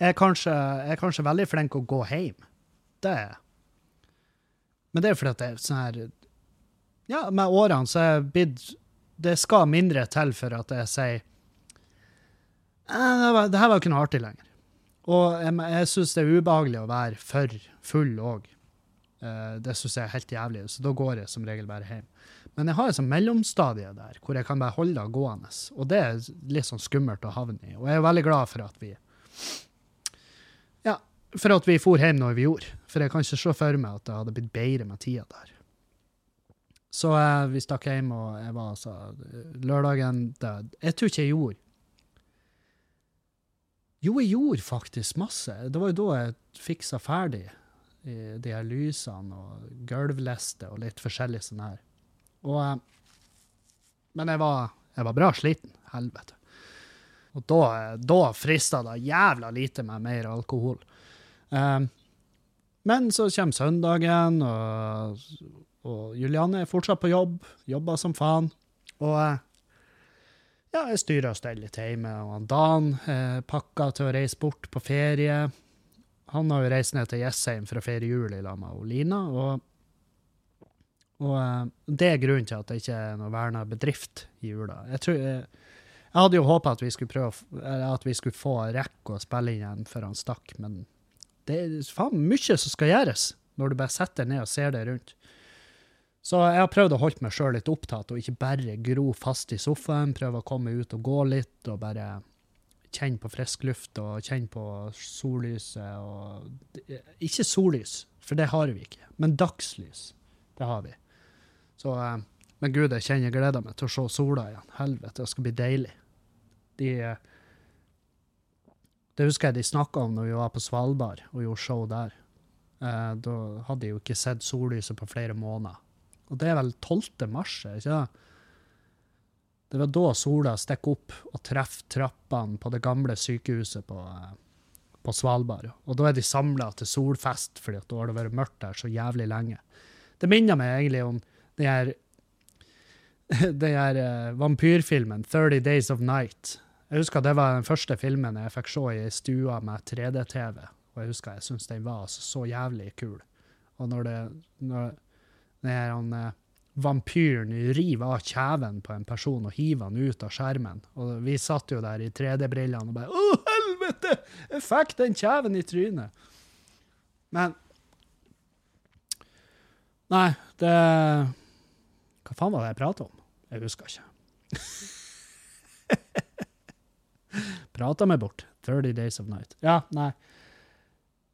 Jeg er, kanskje, jeg er kanskje veldig flink å gå hjem. Det er jeg. Men det er fordi at det er sånn her Ja, med årene så er jeg blitt Det skal mindre til for at jeg sier «Eh, det, her var ikke noe artig lenger. Og jeg, jeg syns det er ubehagelig å være for full òg. Det syns jeg er helt jævlig, så da går jeg som regel bare hjem. Men jeg har et sånn mellomstadie der, hvor jeg kan bare holde det gående. Og det er litt sånn skummelt å havne i. Og jeg er veldig glad for at vi Ja, for at vi for hjem når vi gjorde. For jeg kan ikke se for meg at det hadde blitt bedre med tida der. Så uh, vi stakk hjem, og jeg var altså Lørdagen det, Jeg tror ikke jeg gjorde Jo, jeg gjorde faktisk masse. Det var jo da jeg fiksa ferdig de her lysene og gulvliste og litt forskjellig sånn her. Og, eh, men jeg var, jeg var bra sliten. Helvete. Og da, da frista det jævla lite med mer alkohol. Um, men så kommer søndagen, og, og Julianne er fortsatt på jobb. Jobber som faen. Og eh, ja, jeg styrer og steller litt hjemme. Og Dan eh, pakker til å reise bort på ferie. Han har jo reist ned til Jessheim for å feire jul i lag med Lina. Og, og eh, det er grunnen til at det ikke er noe verna bedrift i jula. Jeg, tror, jeg, jeg hadde jo håpa at vi skulle at vi skulle få rekke å spille inn igjen før han stakk, men det er faen mye som skal gjøres når du bare setter deg ned og ser deg rundt. Så jeg har prøvd å holde meg sjøl litt opptatt, og ikke bare gro fast i sofaen. Prøve å komme ut og gå litt, og bare kjenne på frisk luft og kjenne på sollyset. Og ikke sollys, for det har vi ikke, men dagslys. Det har vi. Så, eh, men gud, jeg kjenner jeg meg til å se sola igjen. Helvete, det skal bli deilig. De, eh, det husker jeg de snakka om når vi var på Svalbard og gjorde show der. Eh, da hadde de jo ikke sett sollyset på flere måneder. Og det er vel 12. mars, ikke det? Det var da sola stikker opp og treffer trappene på det gamle sykehuset på, eh, på Svalbard. Og da er de samla til solfest, fordi da har det vært mørkt der så jævlig lenge. Det minner meg egentlig om den her, den her eh, vampyrfilmen 30 Days of Night. Jeg husker det var den første filmen jeg fikk se i stua med 3D-TV. Og jeg husker jeg syntes den var altså så jævlig kul. Og når det når når eh, vampyren river av kjeven på en person og hiver han ut av skjermen. Og vi satt jo der i 3D-brillene og bare Å, helvete! Jeg fikk den kjeven i trynet! Men Nei, det Hva faen var det jeg prata om? Jeg husker ikke. Prata meg bort. 30 Days of Night. Ja, nei.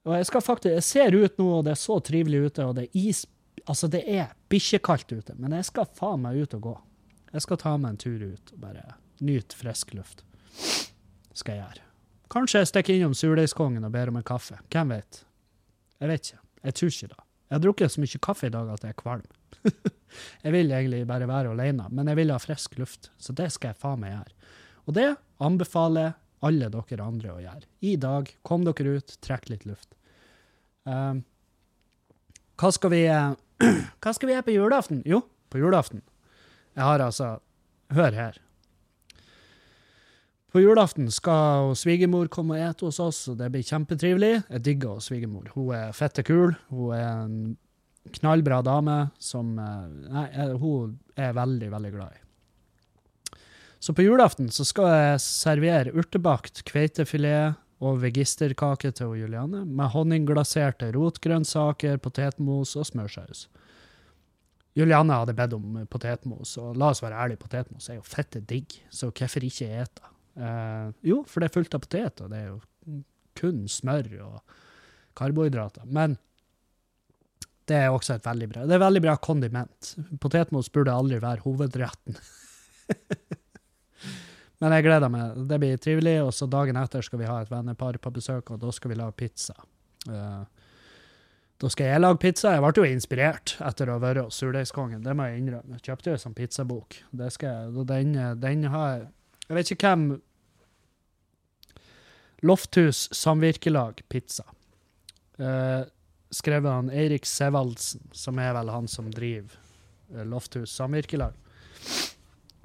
Og jeg skal faktisk Jeg ser ut nå, og det er så trivelig ute, og det er is Altså, det er bikkjekaldt ute, men jeg skal faen meg ut og gå. Jeg skal ta meg en tur ut og bare nyte frisk luft. Skal jeg gjøre. Kanskje jeg stikker innom Surdeigskongen og ber om en kaffe. Hvem vet? Jeg vet ikke. Jeg tror ikke det. Jeg har drukket så mye kaffe i dag at jeg er kvalm. jeg vil egentlig bare være alene, men jeg vil ha frisk luft, så det skal jeg faen meg gjøre. Og det anbefaler alle dere andre å gjøre. I dag, kom dere ut, trekk litt luft. Um, hva skal vi eh, Hva skal vi gjøre på julaften? Jo, på julaften. Jeg har altså Hør her. På julaften skal svigermor komme og ete hos oss, og det blir kjempetrivelig. Jeg digger svigermor. Hun er fette kul. Hun er en knallbra dame som eh, Nei, eh, hun er veldig, veldig glad i. Så på julaften så skal jeg servere urtebakt kveitefilet og vegisterkake til Juliane, med honningglaserte rotgrønnsaker, potetmos og smørsaus. Juliane hadde bedt om potetmos, og la oss være ærlige, potetmos er jo fette digg, så hvorfor ikke ete? Eh, jo, for det er fullt av potet, og det er jo kun smør og karbohydrater. Men det er også et veldig bra Det er veldig bra kondiment. Potetmos burde aldri være hovedretten. Men jeg gleder meg. Det blir trivelig. Og så dagen etter skal vi ha et vennepar på besøk, og da skal vi lage pizza. Uh, da skal jeg lage pizza. Jeg ble jo inspirert etter å ha vært hos Surdeigskongen, det må jeg innrømme. Jeg kjøpte jo en sånn pizzabok. Det skal jeg, den, den har Jeg vet ikke hvem Lofthus Samvirkelag Pizza. Uh, skrevet han Eirik Sevaldsen, som er vel han som driver uh, Lofthus Samvirkelag.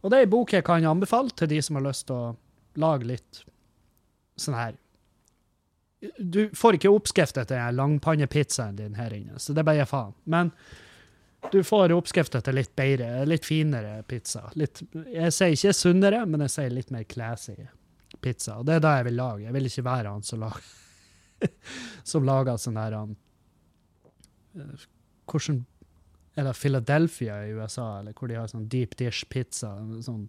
Og det er ei bok jeg kan anbefale til de som har lyst til å lage litt sånn her Du får ikke oppskrifta til langpannepizzaen din her inne, så det bare faen. Men du får oppskrifta til litt bedre, litt finere pizza. Litt, jeg sier ikke sunnere, men jeg sier litt mer classy pizza. Og det er det jeg vil lage. Jeg vil ikke være han som lager, som lager sånn her han eh, Hvordan eller Philadelphia i USA, eller hvor de har sånn deep dish pizza. Sånn,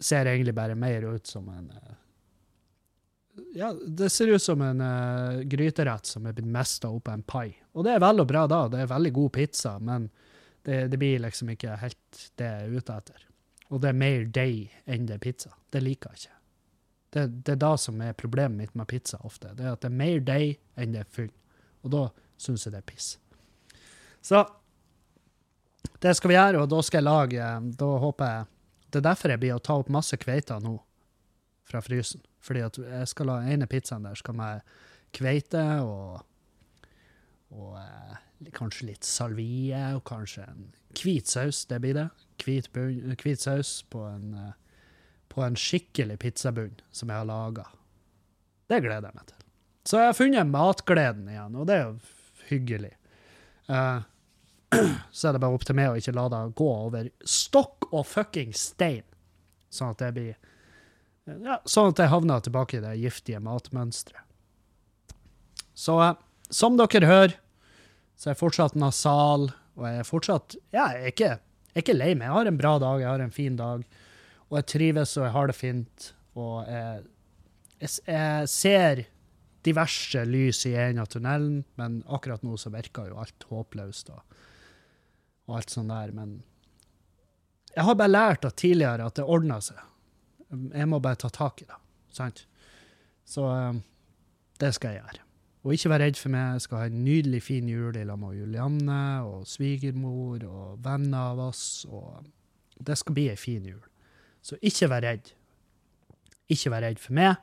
ser egentlig bare mer ut som en uh, Ja, det ser ut som en uh, gryterett som er blitt mesta opp av en pai. Og det er vel og bra da, det er veldig god pizza, men det, det blir liksom ikke helt det jeg er ute etter. Og det er mer deig enn det er pizza. Det liker jeg ikke. Det, det, er da som er problemet mitt med pizza ofte. Det er at det er mer deig enn det er fyll. Og da syns jeg det er piss. Så det skal vi gjøre, og da skal jeg lage Da håper jeg Det er derfor jeg blir å ta opp masse kveiter nå fra frysen. Fordi at jeg skal la ene pizzaen der skal med kveite og, og eh, kanskje litt salvie og kanskje en hvit saus. Det blir det. Hvit, hvit saus på en, eh, på en skikkelig pizzabunn som jeg har laga. Det gleder jeg meg til. Så jeg har funnet matgleden igjen, og det er jo hyggelig. Uh, så er det bare opp til meg å ikke la det gå over stokk og fucking stein. Sånn at det blir ja, Sånn at jeg havner tilbake i det giftige matmønsteret. Så eh, som dere hører, så er jeg fortsatt nasal, og jeg er fortsatt Ja, jeg er ikke, jeg er ikke lei meg. Jeg har en bra dag, jeg har en fin dag, og jeg trives og jeg har det fint. Og jeg, jeg, jeg ser diverse lys i enden av tunnelen, men akkurat nå så virker jo alt håpløst. og og alt sånt der, men jeg har bare lært at tidligere at det ordner seg. Jeg må bare ta tak i det. Sant? Så um, det skal jeg gjøre. Og ikke være redd for meg. Jeg skal ha en nydelig, fin jul i lag med Julianne og svigermor og venner av oss. Og det skal bli ei en fin jul. Så ikke vær redd. Ikke vær redd for meg.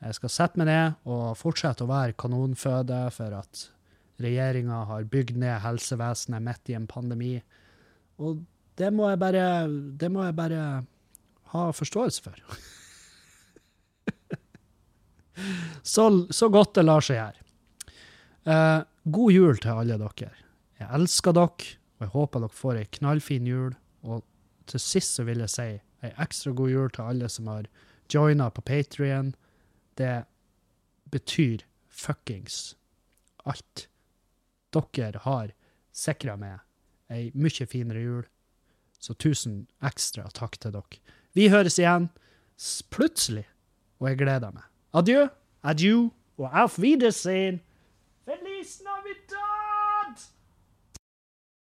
Jeg skal sette meg ned og fortsette å være kanonføde for at Regjeringa har bygd ned helsevesenet midt i en pandemi. Og det må jeg bare, må jeg bare ha forståelse for. så, så, godt det lar seg gjøre. Uh, god jul til alle dere. Jeg elsker dere, og jeg håper dere får ei knallfin jul. Og til sist så vil jeg si ei ekstra god jul til alle som har joina på Patrion. Det betyr fuckings alt dere har sikra meg ei mye finere jul. Så tusen ekstra takk til dere. Vi høres igjen plutselig, og jeg gleder meg. Adjø, adjø og auf Wiedersehen. Feliz Navidad!